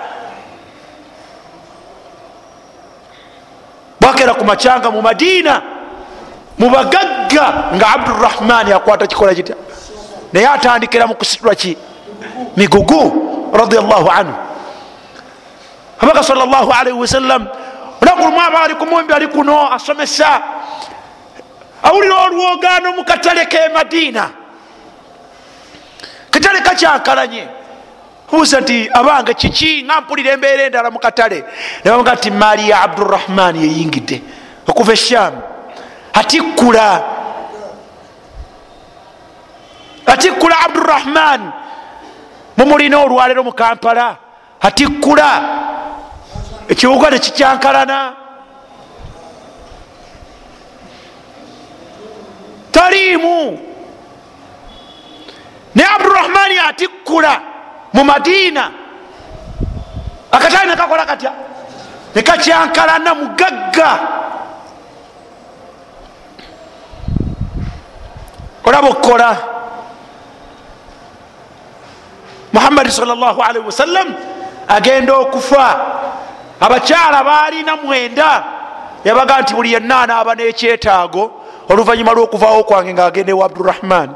[SPEAKER 1] bwakera ku macyanga mu madiina mubagagga nga abdurahmani akwata kikola kitya? Naye atandikira mu kusitula ki? Migugu radiallahu anhu. Abaka salllahalihi wasallam olunaku lumu aba ali kumumbi ali kuno asomesa. Awulira olwogaano mu katale ke madiina. Katale kakyankalanye buuza nti abange kiki? Nga mpulira embeera endala mu katale. Nebamuga nti maali ya abdurahmani yeyingidde okuva esham atikkula. Atikkula abdurahman mumulina olwalero mu kampala. Atikkula ekiwuga nekikyankalana taliimu. Naye abdurahmani atikkula mu madiina. Akatale nekakola katya? Nekakyankalana mugagga. Olaba okukola. Muhammadi salllahalihi wasallam agenda okufa abakyala baalina mwenda. Yabaga nti buli yenna anaaba n'ekyetaago oluvanyuma lw'okuvaawo kwange ngaagenda ewa abdurahman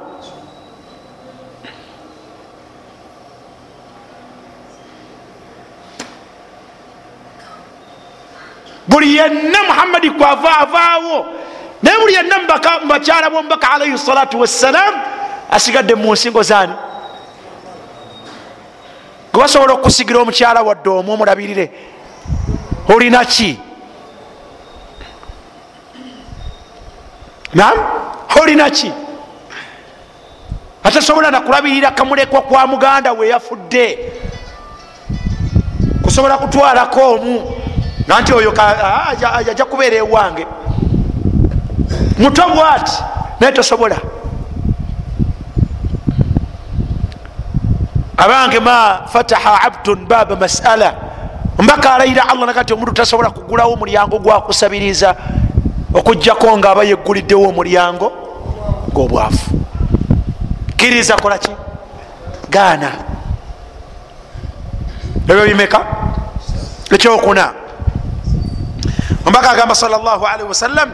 [SPEAKER 1] buli yenna muhammadi kwava avaawo naye buli yenna mubakyala bomubaka alaihi salatu wassalam asigadde mu nsingo zaani. Gwe basobola okusigira omukyala wadde omu omulabirire olina ki nam olinaki atasobola nakulabirira kamulekwa kwa muganda we yafudde. Kusobola kutwalako omu. Nanti oyo ajja kubeera ewange. Muto bwati? Naye tosobola. Abange ma fataha abdun baba masala mbaka alayira allah nakati omuntu tasobola kugulawo omulyango gwakusabiriza okugjako nga aba yegguliddewo omulyango gobwafu kkiriza kolaki gaana. Ebyo bimeka? Ekyokuna. Ombaka agamba sal llah alaihi wasallam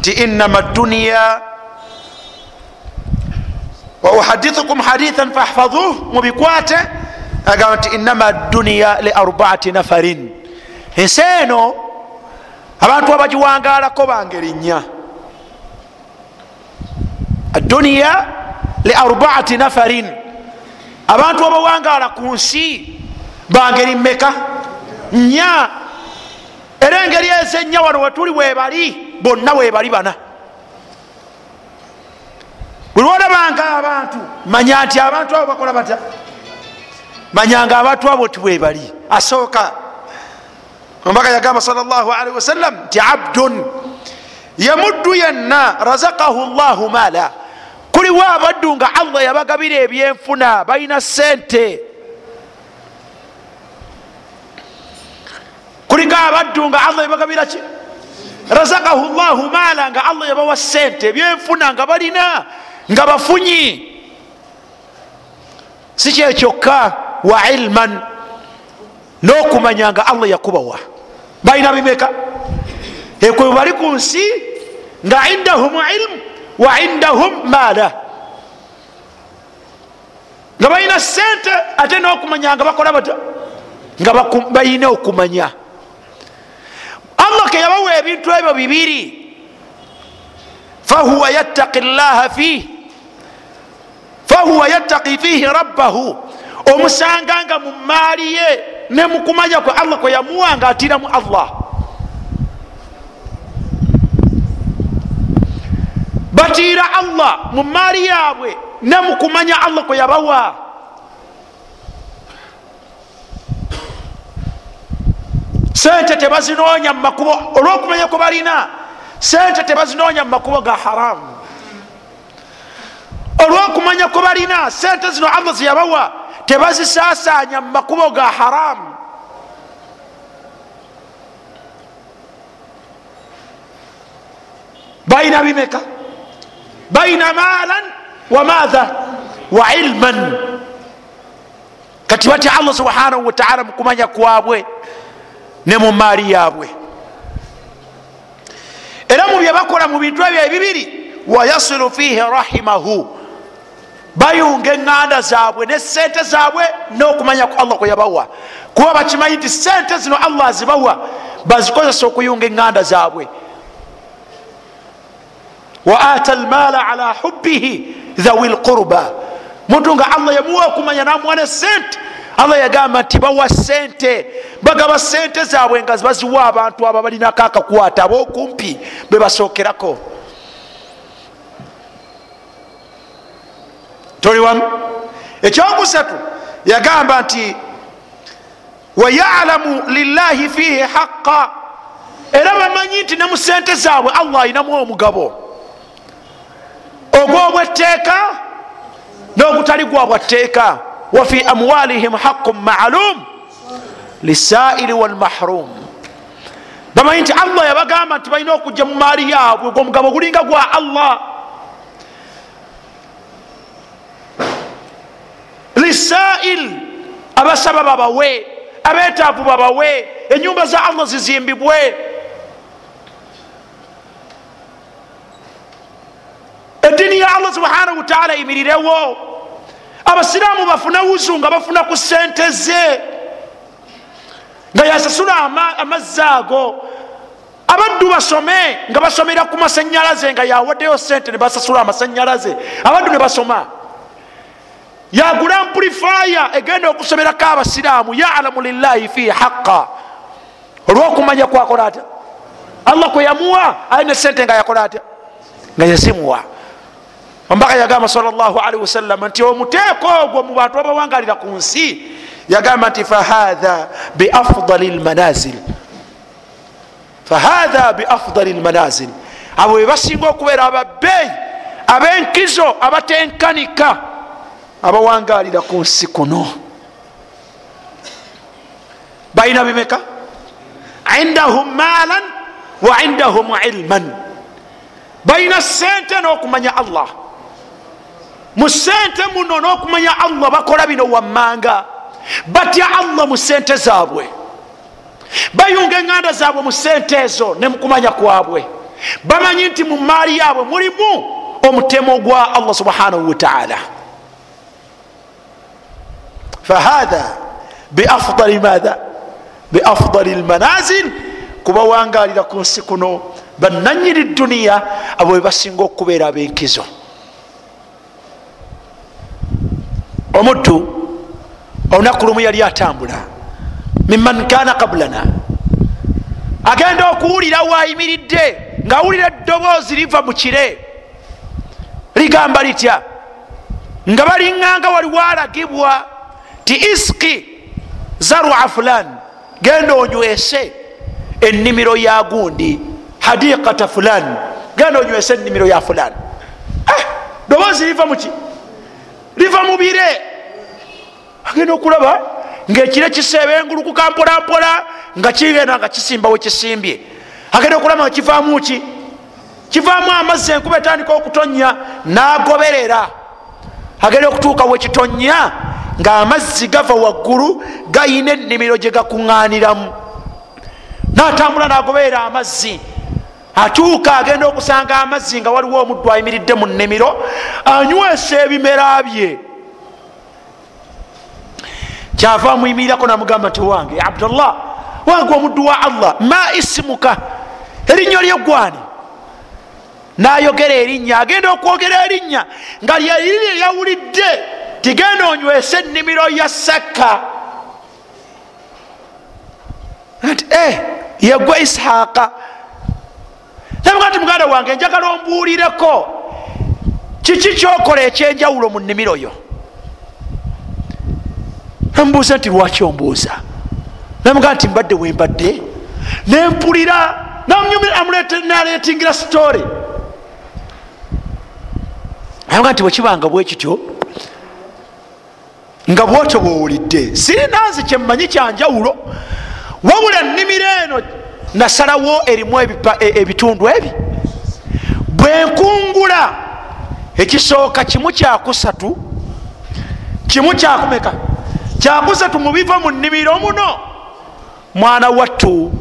[SPEAKER 1] nti inama duniya wauhadithukum hadithan fahfadhuh mubikwate agamba nti inama duniya li arbaati nafarin. Ensi eno abantu abagiwangalako bangeri nnya. Aduniya li arbaati nafarin. Abantu abawangala ku nsi bangeri mmeka? Nnya. Era engeri ezennya wano wetuli webali bonna webali bana. Bwe lwolabanga abantu manya nti abantu abo bakola batya manyanga abantu abo ti webali asooka. Ombaka yagamba sal llah alaihi wasallam nti abdun yamuddu yenna razakahu llahu maala. Kuliwo abaddu nga allah yabagabira ebyenfuna balina sente kuliko abaddu nga allah yabagabira ki? Razakahu llahu maala nga allah yabawa sente ebyenfuna nga balina nga bafunyi. Si kyekyokka wa ilman. N'okumanya nga allah yakubawa. Balina bimeka ekwe bali ku nsi nga indahum ilmu wa indahum maala. Nga balina sente ate n'okumanya nga bakola bata nga balina okumanya. Allah ke yabawa ebintu ebyo bibiri. Fahuwa yattaki llaha fih. Fahuwa yattaki fihi rabbahu omusanga nga mu maali ye ne mukumanya kwe allah kwe yamuwa nga atiramu allah. Batiira allah mu maali yaabwe ne mukumanya allah kwe yabawa. Sente tebazinoonya mumakubo olwokumanya kwe balina sente tebazinoonya mu makubo ga haramu olwokumanya kwe balina sente zino allah zeyabawa tebazisasanya mu makubo ga haramu. Balina bimeka? Balina maalan wa maatha wa ilman? Kati batya allah subhanahu wataala mukumanya kwabwe ne mu maali yabwe era mu byebakola mu bintu ebyo ebibiri wayasilu fihi rahimahu bayunga eŋŋanda zaabwe ne sente zaabwe n'okumanya ku allah kwe yabawa. Kuba bakimanyi nti sente zino allah azibawa bazikozesa okuyunga eŋŋanda zaabwe. Wa ata almaala ala hubbihi dhawi lqurba muntu nga allah yamuwa okumanya namuwa ne sente allah yagamba nti bawa sente bagaba sente zaabwe nga baziwa abantu abo balinako akakwata ab'okumpi bebasookerako toli wamu ekyokusatu yagamba nti wayalamu lillahi fihi haqa era bamanyi nti ne mu sente zaabwe allah ayinamu omugabo. Ogwobwetteeka n'ogutali gwabwatteeka wafi amwalihim haqun maalum lisaili walmahrum. Bamanyi nti allah yabagamba nti balina okujja mu maali yaabwe gwomugabo gulinga gwa allah lisail abasaba babawe abetaavu babawe enyumba za allah zizimbibwe. Eddiini ya allah subhanahu wataala eyimirirewo abasiraamu bafune wuzu nga bafuna ku sente ze. Nga yasasula amazzi ago abaddu basome nga basomera ku masanyalaze nga yawaddeyo sente ne basasula amasanyalaze abaddu ne basoma yagula ampulifaya egenda okusomerako abasiraamu yalamu lillahi fihi haqa olwokumanya kwakola atya? Allah kwe yamuwa alina sente nga yakola atya? Nga yazimuwa. Ombaka yagamba salllahalihi wasallama nti omuteeko ogwo mu bantu babawangalira ku nsi. Yagamba nti fahatha biafdali lmanazil fahatha biafdali lmanazil abo bebasinga okubeera ababbeeyi abenkizo abatenkanika abawangalira ku nsi kuno. Balina bimeka? Indahum maalan wa indahum ilman. Balina sente n'okumanya allah. Mu sente muno n'okumanya allah bakola bino wammanga. Batya allah mu sente zaabwe. Bayunga eŋŋanda zaabwe mu sente ezo ne mukumanya kwabwe. Bamanyi nti mu maali yaabwe mulimu omutemo gwa allah subhanahu wataala fahatha biafdali matha biafdali lmanazil kubawangalira ku nsi kuno bananyini duniya abo bebasinga okubeera abenkizo omuddu olunaku lumu yali atambula miman kana kablana agenda okuwulira waayimiridde ngaawulira eddoboozi liva mu kire ligamba litya nga baliŋŋanga waliwo alagibwa ti iski zarua fulan genda onywese ennimiro ya gundi hadiqata fulan genda onywese ennimiro ya fulan. Eh, doboozi liva muki liva mu bire. Agenda okulaba ngaekire kisebengulukuka mpolampola nga kigenda nga kisimbawo kisimbye. Agenda okulaba nga kivaamu ki? Kivaamu amazzi enkuba etandika okutonya nagoberera. Agenda okutuuka wekitonya nga amazzi gava waggulu gayina ennimiro gye gakuŋŋaniramu natambula nagoberera amazzi. Atuuka agenda okusanga amazzi nga waliwo omuddu ayimiridde mu nnimiro anywesa ebimera bye. Kyava amuyimirirako namugamba nti wange abdullah wange omuddu wa allah ma isimuka? Erinnya lyeggwani nayogera erinnya agenda okwogera erinnya nga lyeriri lyawulidde tigenda onywesa ennimiro ya sakka nti e yegwe ishaqa namuga nti muganda wange njagala ombuulireko. Kiki kyokola ekyenjawulo mu nnimiro yo? Namubuuza nti lwaki ombuuza? Namuga nti mbadde wembadde nempulira naletingira story. Namuga nti bwekibanga bwekityo nga bwotyo bwowulidde sirinanze kyemmanyi kyanjawulo wabula nnimiro eno nasalawo erimu ebitundu ebi. Bwenkungula ekisooka kimu kyakusatu kimu kyakumeka kyakusatu mubiva mu nnimiro muno? Mwana wattu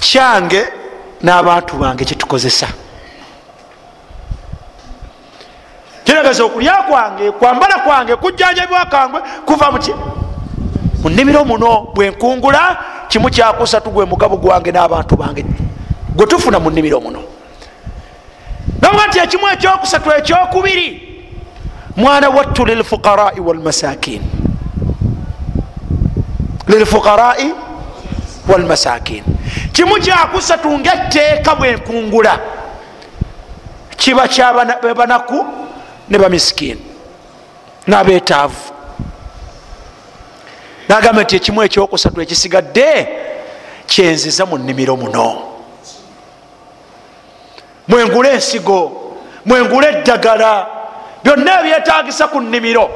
[SPEAKER 1] kyange n'abantu bange kyetukozesa kirageza okulya kwange kwambala kwange kujjanjabibwa kangwe kuva muki mu nnimiro muno bwenkungula kimu kyakusatu gwe mugabo gwange n'abantu bange. Gwe tufuna mu nnimiro muno. Namuga nti ekimu ekyokusatu ekyokubiri mwana wattu lilfuqarai walmasakin lilfuqarai walmasakin kimu kyakusatu ngaetteeka bwenkungula kiba kyabanaku ne bamisikini n'abeetaavu nagamba nti ekimu ekyokusatu ekisigadde kyenziza mu nnimiro muno. Mwengula ensigo mwengula eddagala byonna ebyetagisa ku nnimiro.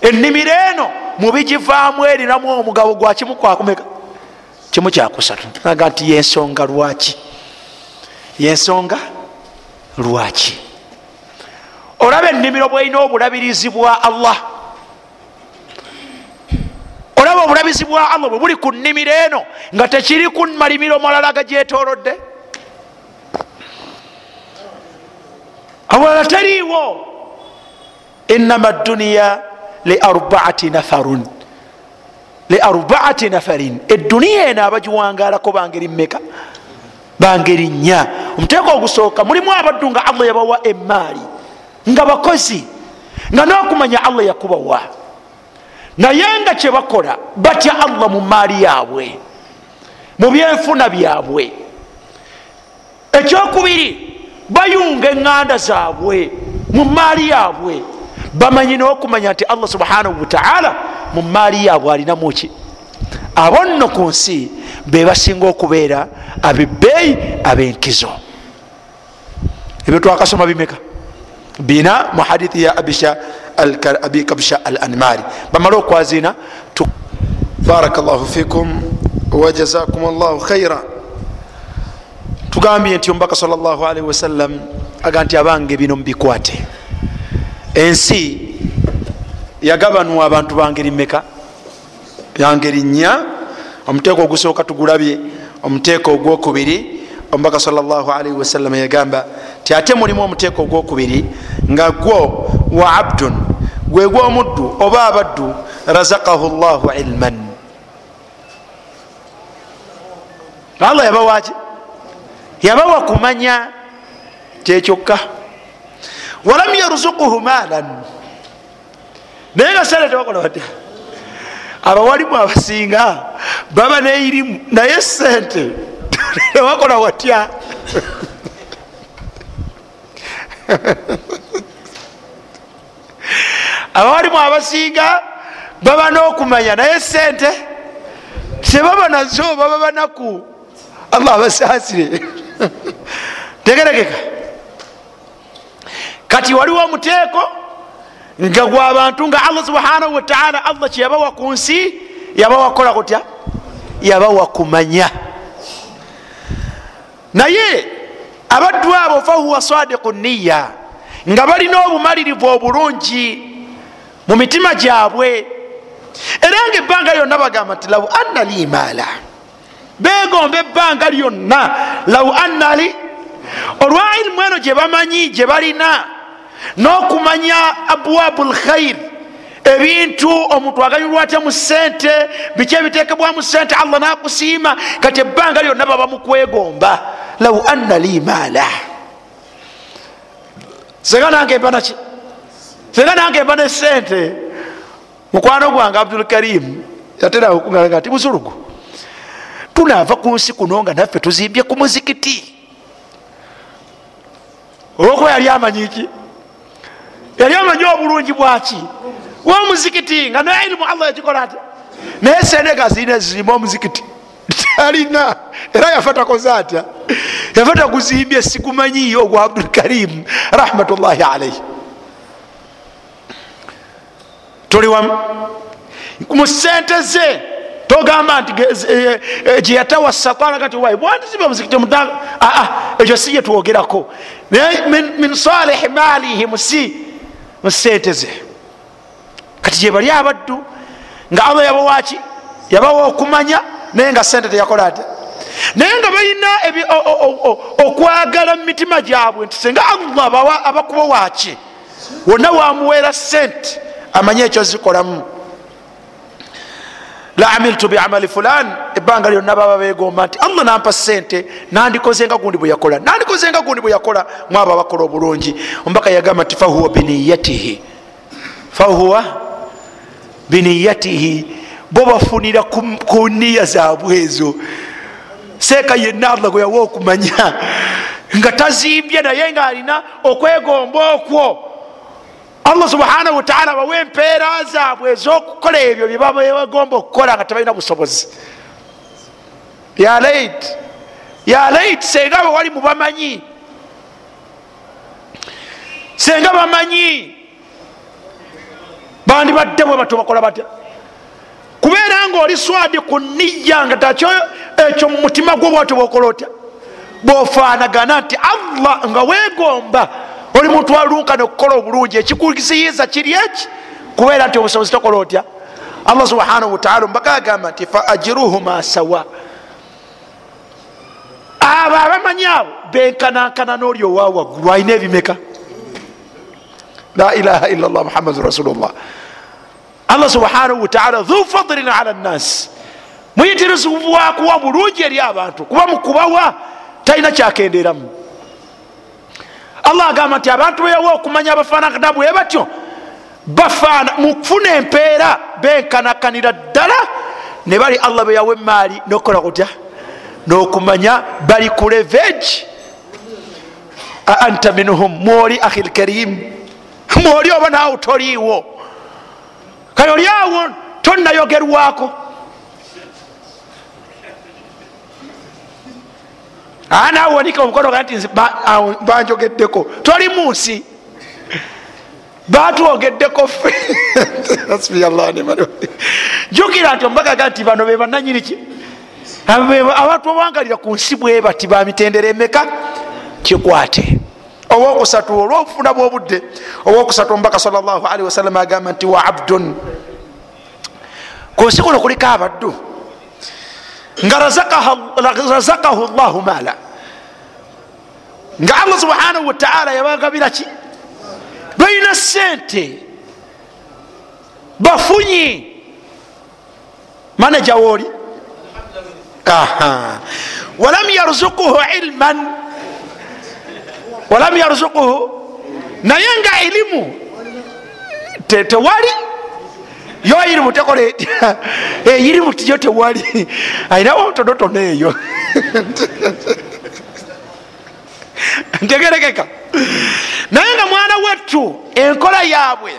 [SPEAKER 1] Ennimiro eno mubigivaamu erinamu omugabo gwa kimu kwakumeka kimu kyakusatu naga nti yensonga lwaki? Yensonga lwaki olaba ennimiro bwelina obulabirizi bwa allah. Olaba obulabizi bwa allah bwe buli ku nnimiro eno nga tekiri ku malimiro malala gagyetolodde awalala teriiwo. Inama duniya liarbaati nafarun. Liarbaati nafarin. Eduniya eno abagiwangalako bangeri mmeka? Bangeri nnya. Omuteeko ogusooka mulimu abaddu nga allah yabawa emaali nga bakozi nga n'okumanya allah yakubawa. Naye nga kyebakola batya allah mu maali yaabwe mu byenfuna byabwe. Ekyokubiri bayunga eŋŋanda zaabwe mu maali yaabwe. Bamanyi nokumanya nti allah subhanahu wataala mu maali yaabwe alinamu ki? Abo nno ku nsi be basinga okubeera abebbeeyi ab'enkizo. Ebyo twakasoma bimeka bina mu hadithi ya abi kabsha al anmari bamale okwazina
[SPEAKER 2] baraka llahu fikum wajazakum llahu khaira
[SPEAKER 1] tugambye nti omubaka salllahalihi wasallam aga nti abange bino mubikwate ensi yagabanwa abantu bangeri meka yangeri nnya omuteeko ogusooka tugulabye omuteeko ogwokubiri omubaka salllahalihi wasallam yagamba ti ate mulimu omuteeko ogwokubiri nga gwo wa abdun gwe gwomuddu oba abaddu razakahu llahu ilman. Allah yabawaki yabawa kumanya kyekyokka walam yarzukuhu maalan. Naye nga sente tebakola batya abawalimu abasinga baba neirimu naye sente tebakola watya abawalimu abasinga baba n'okumanya naye sente tebaba nazo baba banaku. Allah abasaasire. Tegeregeka kati waliwo omuteeko nga gwabantu nga allah subhanahu wataala allah kyeyabawa ku nsi yabawa kukola kutya? Yabawa kumanya. Naye abaddu abo fahuwa sadiku niya nga balina obumalirivu obulungi mu mitima gyabwe. Era nga ebbanga lyonna bagamba nti lau anna li maala. Begomba ebbanga lyonna lau anna li. Olwa ilimu eno gye bamanyi gye balina n'okumanya abwabu lkhair ebintu omuntu aganyulwa atya mu sente biki ebiteekebwamu sente allah nakusiima kati ebbanga lyonna baba mukwegomba lau anna li maala senga nange mbanaki senga nange mba ne sente. Mukwano gwange abdulkarimu yaterawo kugalaga nti buzulugu tunaava ku nsi kuno nga naffe tuzimbye ku muzikiti. Olwokuba yali amanyiki yali amanyi obulungi bwaki womuzikiti nga nailimu allah yakikola ati naye senega zirina zizimba omuzikiti talina era yafa takoze atya yafa taguzimbye sigumanyiyo ogwa abdulkarimu rahmatullahi alaihi tuli wamu mu sente ze togamba nti gyeyatawa satana kati wayi bwandizimba omuzikiti mutaa ekyo si gyetwogerako naye min salihi malihi musi musente ze. Kati gyebali abaddu nga allah yabawaki yabawa okumanya naye nga sente teyakola ate naye nga balina okwagala mu mitima gyabwe nti senga allah abakuba waki wonna wamuweera sente amanye ekyo zikolamu la amiltu biamali fulan ebbanga lyonna baba begomba nti allah nampa sente nandikozenga gundi bweyakola nandikozenga gundi bweyakola mwabo abakola obulungi. Ombaka yagamba nti fahuwa biniyatihi fahuwa biniyatihi bo bafunira ku niya zaabwe ezo seeka yenna allah gwe yawa okumanya nga tazimbye naye ngaalina okwegomba okwo. Allah subhanahu wataala bawe empeera zaabwe ezokukola ebyo byebabagomba okukola nga tebalina busobozi. Yalait yalait senga bawali mubamanyi senga bamanyi. Bandi badde bwe bato bakola batya kubeera nga oli swadi ku niya nga takyo ekyo mu mutima gwo bwatyo bwokola otya? Bwofaanagana nti allah nga weegomba. Oli muntu alunkana okukola obulungi ekikusiyiza kiri eki? Kubeera nti obusobozi tokola otya? Allah subhanahu wataala ombaga agamba nti fa ajiruhuma sawa. Abo abamanyi abo benkanankana n'oli owa waggulu alina ebimeka? La ilaha illa llah muhammadu rasulullah allah subhanahu wataala dhu fadlin ala nnasi muyitirizivu wakuwa bulungi eri abantu kuba mukubawa talina kyakenderamu. Allah agamba nti abantu beyawa okumanya abafaanagana bwe batyo bafaana mukufuna empeera benkanakanira ddala ne bali allah beyawa emaali nokukola kutya? Nokumanya bali ku levegi aanta minhum mwoli ahi lkarim mwoli oba naawe toliiwo kale oli awo tonayogerwako naawe wanika omukono ga nti banjogeddeko. Toli munsi. Batwogeddeko fe jukira nti ombagaga nti bano be bananyiniki abantu bawangalira ku nsi bwe bati bamitendera emeka? Kikwate owokusatu olwobufuna bwobudde. Owokusatu omubaka salli wasalama agamba nti wa abdun. Ku nsi kuno kuliko abaddu. Nga razakahu llahu maala. Nga allah subhanahu wataala yabagabira ki? Balina sente bafunyi manaja wooli walam yarzukuhu ilman walam yarzukuhu naye nga ilimu tewali yo irimu tekola etya irimu tiyo tewali ayinawo tonotono eyo. Ntegerekeka. Naye nga mwana wattu enkola yaabwe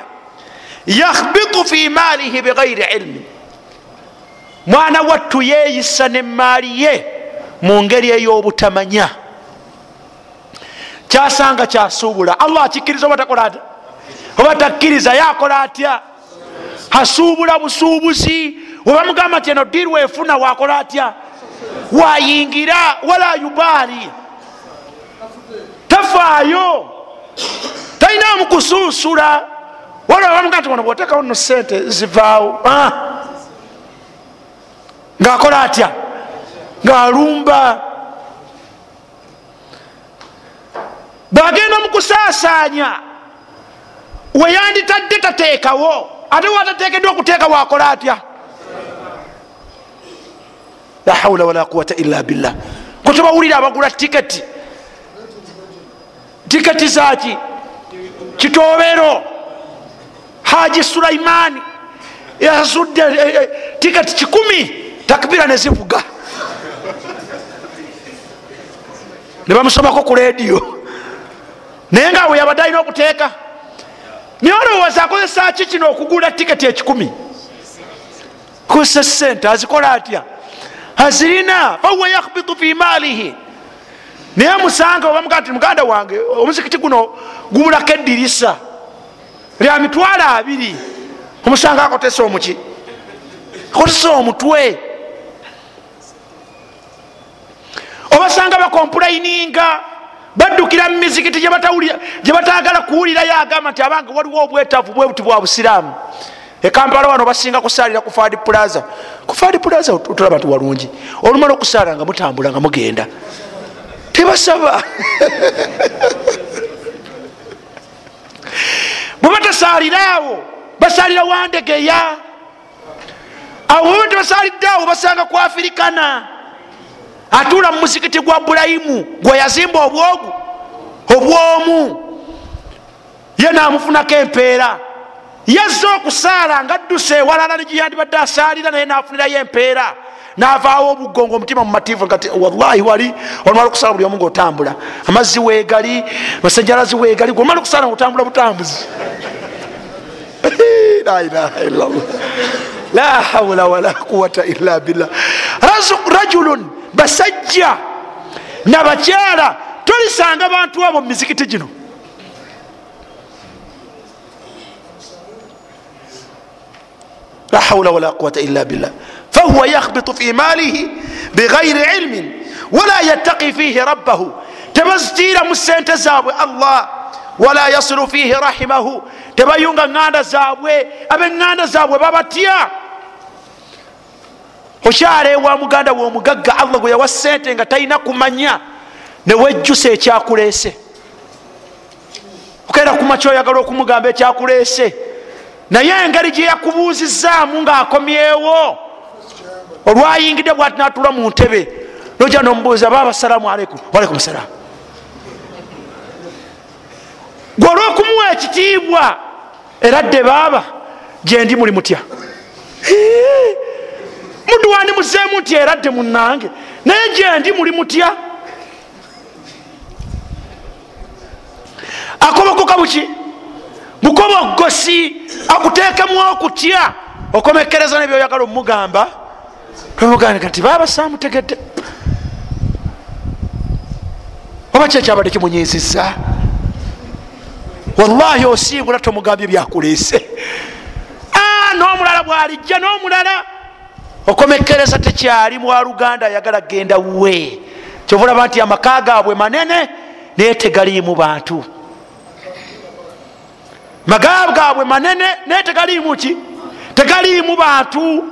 [SPEAKER 1] yakhbitu fi maalihi bighairi ilmi. Mwana wattu yeeyisa nemaali ye mu ngeri ey'obutamanya kyasanga kyasuubula. Allah akikkiriza oba takola atya? Oba takkiriza yakola atya? Asuubula busuubuzi. Webamugamba nti eno diru efuna wakola atya? Wayingira wala yubaali. Tafaayo. Talinamu kusunsula wala bamuga nti wano bwotekawo no sente zivaawo. Ngaakola atya? Ngaalumba bwagenda mukusaasanya weyanditadde tateekawo. Ate watateekeddwa okuteeka wakola atya? La haula wala quwata illa billah. Kutebawulira abagula tiketi. Tiketi zaki kitobero haji sulaimani yasudde eh, eh, tiketi kikumi. Takbira nezivuga nebamusomako ku lediyo naye nga we yabadde alina okuteeka naye olowooza akozesa ki kino okugula tiketi ekikumi? Kose sente azikola atya? Azirina fahuwa yakhbitu fi maalihi. Naye musanga obamuga ti muganda wange omuzikiti guno gubulako edirisa lya mitwalo abiri. Omusanga akotesa omuki. Akotesa omutwe. Obasanga bakompulayininga baddukira mu mizikiti gye batagala kuwulirayo agamba nti abange waliwo obwetavu bwebuti bwa busiraamu. Ekampala wano basinga kusalira ku fadi plaza. Ku fadi plaza tulaba nti walungi. Olumala okusaala nga mutambula nga mugenda. Tebasaba. Bwe batasaliraawo basalira wandegeya. Awo bwe tebasaliddeawo basanga ku afirikana atuula mu muzikiti gwa burayimu gwe yazimba obwogu? Obwomu? Ye namufunako empeera. Yazze okusaala nga adduse ewalala negiyandibadde asaalira naye nafunirayo empeera. Navaawo obugongo omutima mumativu ngati wallahi wali olumala okusala buli omu ngaotambula amazzi wegali masanyalazi wegali gweomala okusala ngaotambula butambuzi. La ilaha illallah. La haula wala quwata illa billah. Rajulun basajja nabakyala tolisanga bantu abo mumizikiti gino. La haula wala quwata illa billah. Fahuwa yakhbitu fi malihi bighairi ilmin wala yattaqi fihi rabbahu. Tebazitiira mu sente zaabwe allah wala yasilu fihi rahimahu. Tebayunga ŋŋanda zaabwe ab'eŋŋanda zaabwe babatya okyala ewa muganda we omugagga allah gwe yawa sente nga talina kumanya newejjusa ekyakuleese okenda kuma kyoyagala okumugamba ekyakuleese naye engeri gye yakubuuzizaamu ngaakomyewo olwayingidde bwati natula mu ntebe noja nomubuuza baba assalamu aleikum walaikum salam gwe olwokumuwa ekitiibwa era dde baaba gyendi muli mutya muddu wandi muzeemu nti era dde munange naye gyendi muli mutya? Buka buki? Bukobogosi akuteekemu okutya okomekereza nebyoyagala omugamba. Tomugambika nti baba samutegedde oba kyekyabadde kimunyiziza wallahi osiibula tomugambye byakuleese. N'omulala bwalijja n'omulala okomekereza tekyali mwaluganda ayagala genda we kyovulaba nti amaka gaabwe manene naye tegaliimu bantu. Maga gaabwe manene naye tegaliimu ki? Tegaliimu bantu.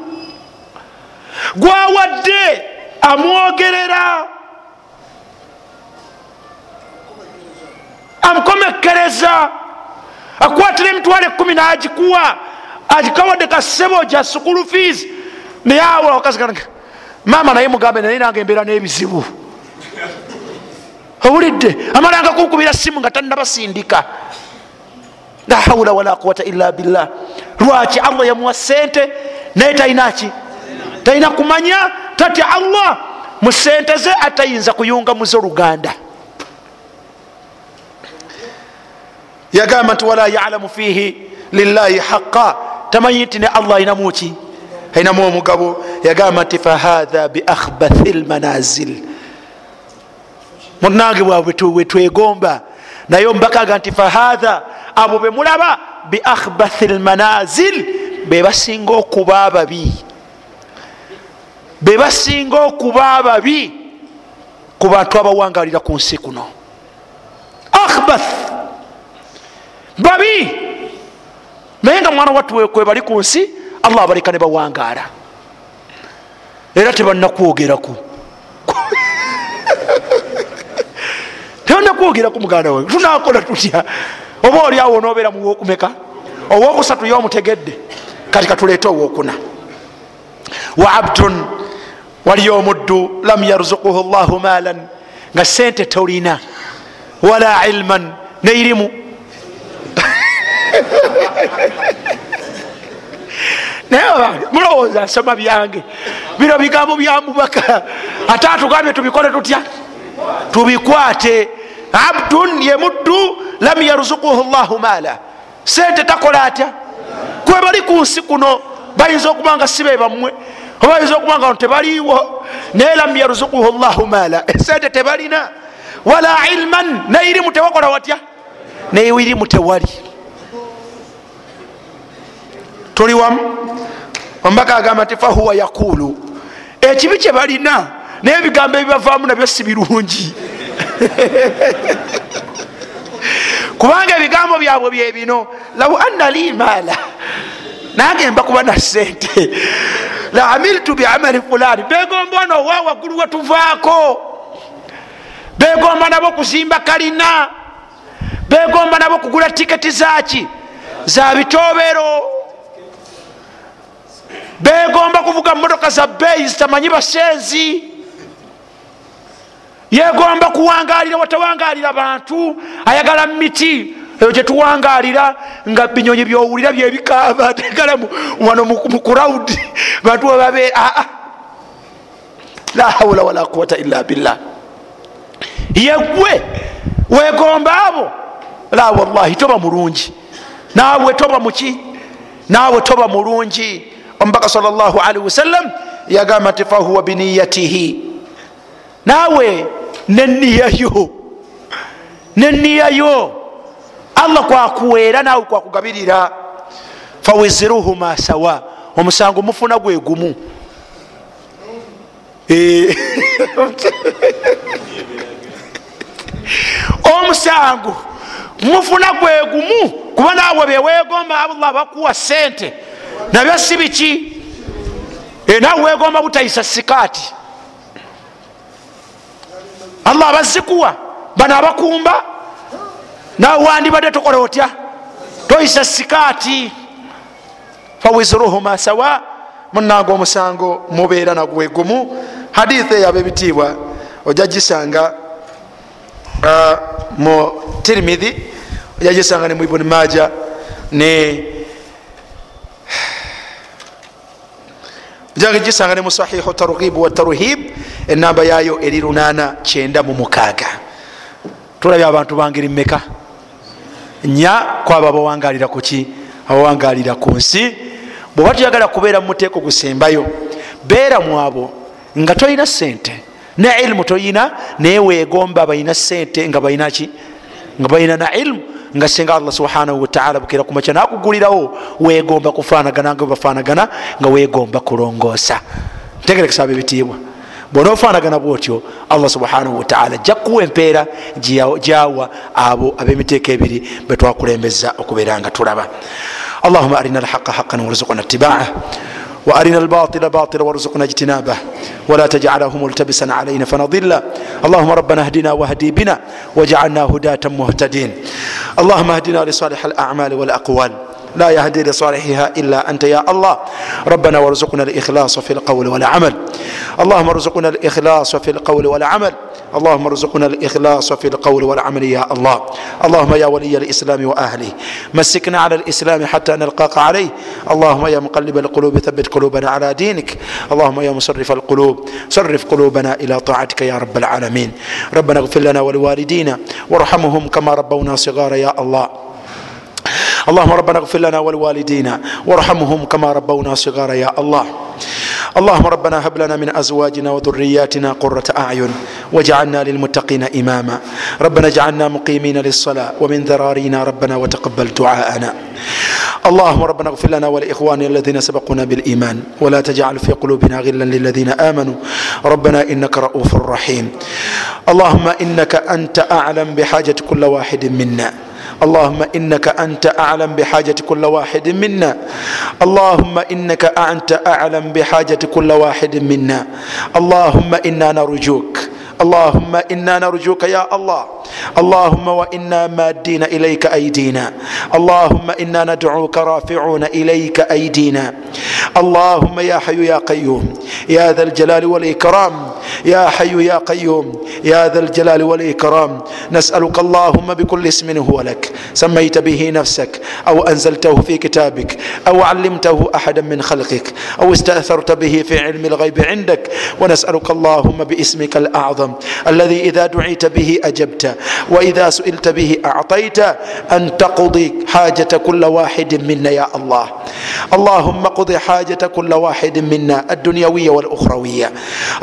[SPEAKER 1] Gwawadde amwogerera. Amukomekereza. Akwatira emitwalo ekumi nagikuwa agikawadde kasebo ja sukulu fees naye awula wakazi kange maama naye mugambe naye nange embeera n'ebizibu owulidde amalanga kukubira simu nga tanabasindika la haula wala quwata illa billah. Lwaki allah yamuwa sente naye talinaki talina kumanya tatya allah mu sente ze atayinza kuyunga muze oluganda yagamba nti wala yalamu fihi lillahi haqa tamanyi nti ne allah ayinamuki ayinamu omugabo yagamba nti fahatha biakhbathi lmanazil munange bwabwe wetwegomba naye omubakaga nti fahatha abo bemulaba biakhbathi lmanazil bebasinga okuba ababi bebasinga okuba ababi ku bantu abawangalira ku nsi kuno. Akhbath! Babi naye nga mwana wattuwekwe bali ku nsi allah abaleka ne bawangaala era tebannakwogerako tebannakwogerako muganda we. Tunakola tutya oba oliawo onobeera muwokumeka owokusatu yomutegedde? Kati katuleete owokuna. Wa abdun waliyo omuddu lam yarzukuhu llahu maalan nga sente tolina wala ilman neirimu naye mulowooza nsoma byange. Bino bigambo bya mubaka. Ate atugambye tubikole tutya? Tubikwate. Abdun ye muddu lam yarzukuhu llahu maala. Sente takola atya? Kwe bali ku nsi kuno bayinza okuba nga sibe bammwe oba bayinza okuba nga tebaliiwo naye lam yarzukuhu llahu maala. Esente tebalina. Wala ilman neirimu tewakola watya? Neirimu tewali tuli wamu omubaka agamba nti fahuwa yaqulu. Ekibi kye balina naye ebigambo ebibavaamu nabyo si birungi. Kubanga ebigambo byabwe byebino lau anna li maala nange mba kuba na sente la amiltu biamali fulani begomba ono owa waggulu wetuvaako begomba nabo kuzimba kalina. Begomba nabo kugula tiketi zaki za bitobero begomba kuvuga motoka za beyi zitamanyi basenzi. Yegomba kuwangalira watawangalira bantu ayagala miti eyo gyetuwangalira nga binyonyi byowulira byebikaaba tegala wano mukurawudi bantu webabeera aa la haula wala quwata illa billah. Yegwe wegomba abo. La wallahi toba mulungi. Naawe toba muki naawe toba mulungi omubaka salllahalihi wasallam yagamba nti fahuwa biniyatihi naawe neniyayo neniyayo allah kwakuweera naawe kwakugabirira. Fawiziruhuma sawa. Omusango mufuna gwe gumu. Omusango mufuna gwe gumu. Kuba naawe bewegomba allah bakuwa sente nabyo si biki? Nawe wegomba butayisa sikaati. Allah abazikuwa bano abakumba nawe wandibadde tokola otya? Toyisa sikaati. Fawiziruhuma sawa munange omusango mubeera nagwe gumu. Haditha eyaba ebitiibwa ojja gisanga uh, mu tirimidhi ojja gisanga ne mu ibuni maja ne ojja gisanga ne mu sahihu targhibu wataruhib enamba yayo eri lunana kyenda mu mukaaga tulabye abantu bangeri mmeka? Nya kwabo abawangalira kuki abawangalira ku nsi. Bweoba tuyagala kubeera mumuteeko gusembayo beera mwabo nga tolina sente ne ilimu toyina naye wegomba balina sente nga balinaki nga balina na ilimu nga senga allah subhanahu wataala bukera kumaca nakugulirawo wegomba kufanagana nga bafanagana nga wegomba kulongoosa. Ntegerekesaba ebitiibwa. Bona ofanagana bwotyo allah subhanahu wataala ajja kuwa empeera gyawa abo abemiteeko ebiri betwakulembeza okubeera nga tulaba. Allahuma arina alhaqa haqan warzuqna itibaa وارنا الباطل باطلا وارزقنا اجتنابه ولا تجعله ملتبسا علينا فنضل اللهم ربنا اهدنا واهدي بنا واجعلنا هداة مهتدين اللهم اهدنا لصالح الاعمال والاقوال لا يهدي لصالحها إلا أنت يا الله. ربنا وارزقنا الإخلاص في القول والعمل. اللهم ارزقنا الإخلاص في القول والعمل. اللهم ارزقنا الإخلاص في القول والعمل يا الله. اللهم يا ولي الإسلام وأهله. مسكنا على الإسلام حتى نلقاك عليه. اللهم يا مقلب القلوب ثبت قلوبنا على دينك. اللهم يا مصرف القلوب. صرف قلوبنا إلى طاعتك يا رب العالمين. ربنا اغفر لنا ولوالدينا. وارحمهم كما ربونا صغارا يا الله. اللهم ربنا اغفر لنا ولوالدينا وارحمهم كما ربونا صغارا يا الله اللهم ربنا هب لنا من ازواجنا وذرياتنا قره اعين واجعلنا للمتقين اماما ربنا اجعلنا مقيمين للصلاه ومن ذرارينا ربنا وتقبل دعاءنا اللهم ربنا اغفر لنا ولاخواننا الذين سبقونا بالايمان ولا تجعل في قلوبنا غلا للذين امنوا ربنا انك رؤوف رحيم اللهم انك انت اعلم بحاجه كل واحد منا اللهم إنك أنت أعلم بحاجة كل واحد منا اللهم إنك أنت أعلم بحاجة كل واحد منا اللهم إنا نرجوك allahumma inna narjuka ya allah. Allahumma wa inna madina ilaika aidina allahumma inna nadcuka rafiuna ilaika aidina allahumma ya hayu ya qayum ya tha الجلال والإكرام يا حي يا قيوم يا ذا الجلال والإكرام نسألك اللهم بكل اسم هو لك سميت به نفسك أو أنزلته في كتابك أو علمته أحدا من خلقك أو استأثرت به في علم الغيب عندك ونسألك اللهم باسمك الأعظم العظيم الذي إذا دعيت به أجبت وإذا سئلت به أعطيت أن تقضي حاجة كل واحد منا يا الله. اللهم قض حاجة كل واحد منا الدنيوية والأخروية.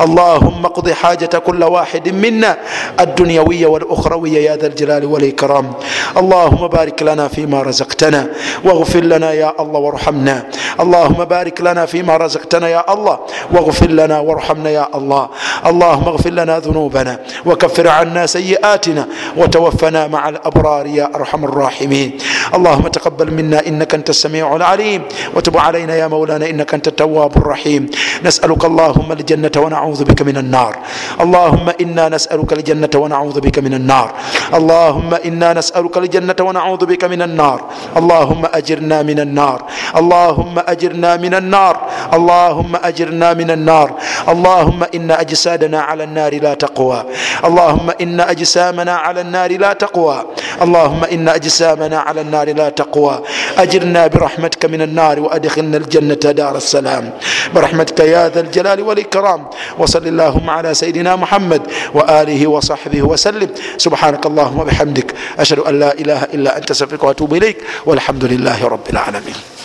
[SPEAKER 1] اللهم قض حاجة كل واحد منا الدنيوية والأخروية يا ذا الجلال والإكرام. اللهم بارك لنا فيما رزقتنا واغفر لنا يا الله وارحمنا. اللهم بارك لنا فيما رزقتنا يا الله واغفر لنا وارحمنا يا الله. اللهم اغفر لنا ذنوبنا ذنوبنا وكفر عنا سيئاتنا وتوفنا مع الأبرار يا أرحم الراحمين. اللهم تقبل منا إنك أنت السميع العليم. وتب علينا يا مولانا إنك أنت التواب الرحيم. نسألك اللهم الجنة ونعوذ بك من النار. اللهم إنا نسألك الجنة ونعوذ بك من النار. اللهم إنا نسألك الجنة ونعوذ بك من النار. اللهم أجرنا من النار. اللهم أجرنا من النار. اللهم أجرنا من النار. اللهم إن أجسادنا على النار لا تقوى اللهم إن أجسامنا على النار لا تقوى اللهم إن أجسامنا على النار لا تقوى أجرنا برحمتك من النار وأدخلنا الجنة دار السلام برحمتك يا ذا الجلال والإكرام وصل اللهم على سيدنا محمد وآله وصحبه وسلم سبحانك اللهم وبحمدك أشهد أن لا إله إلا أنت أستغفرك وأتوب إليك والحمد لله رب العالمين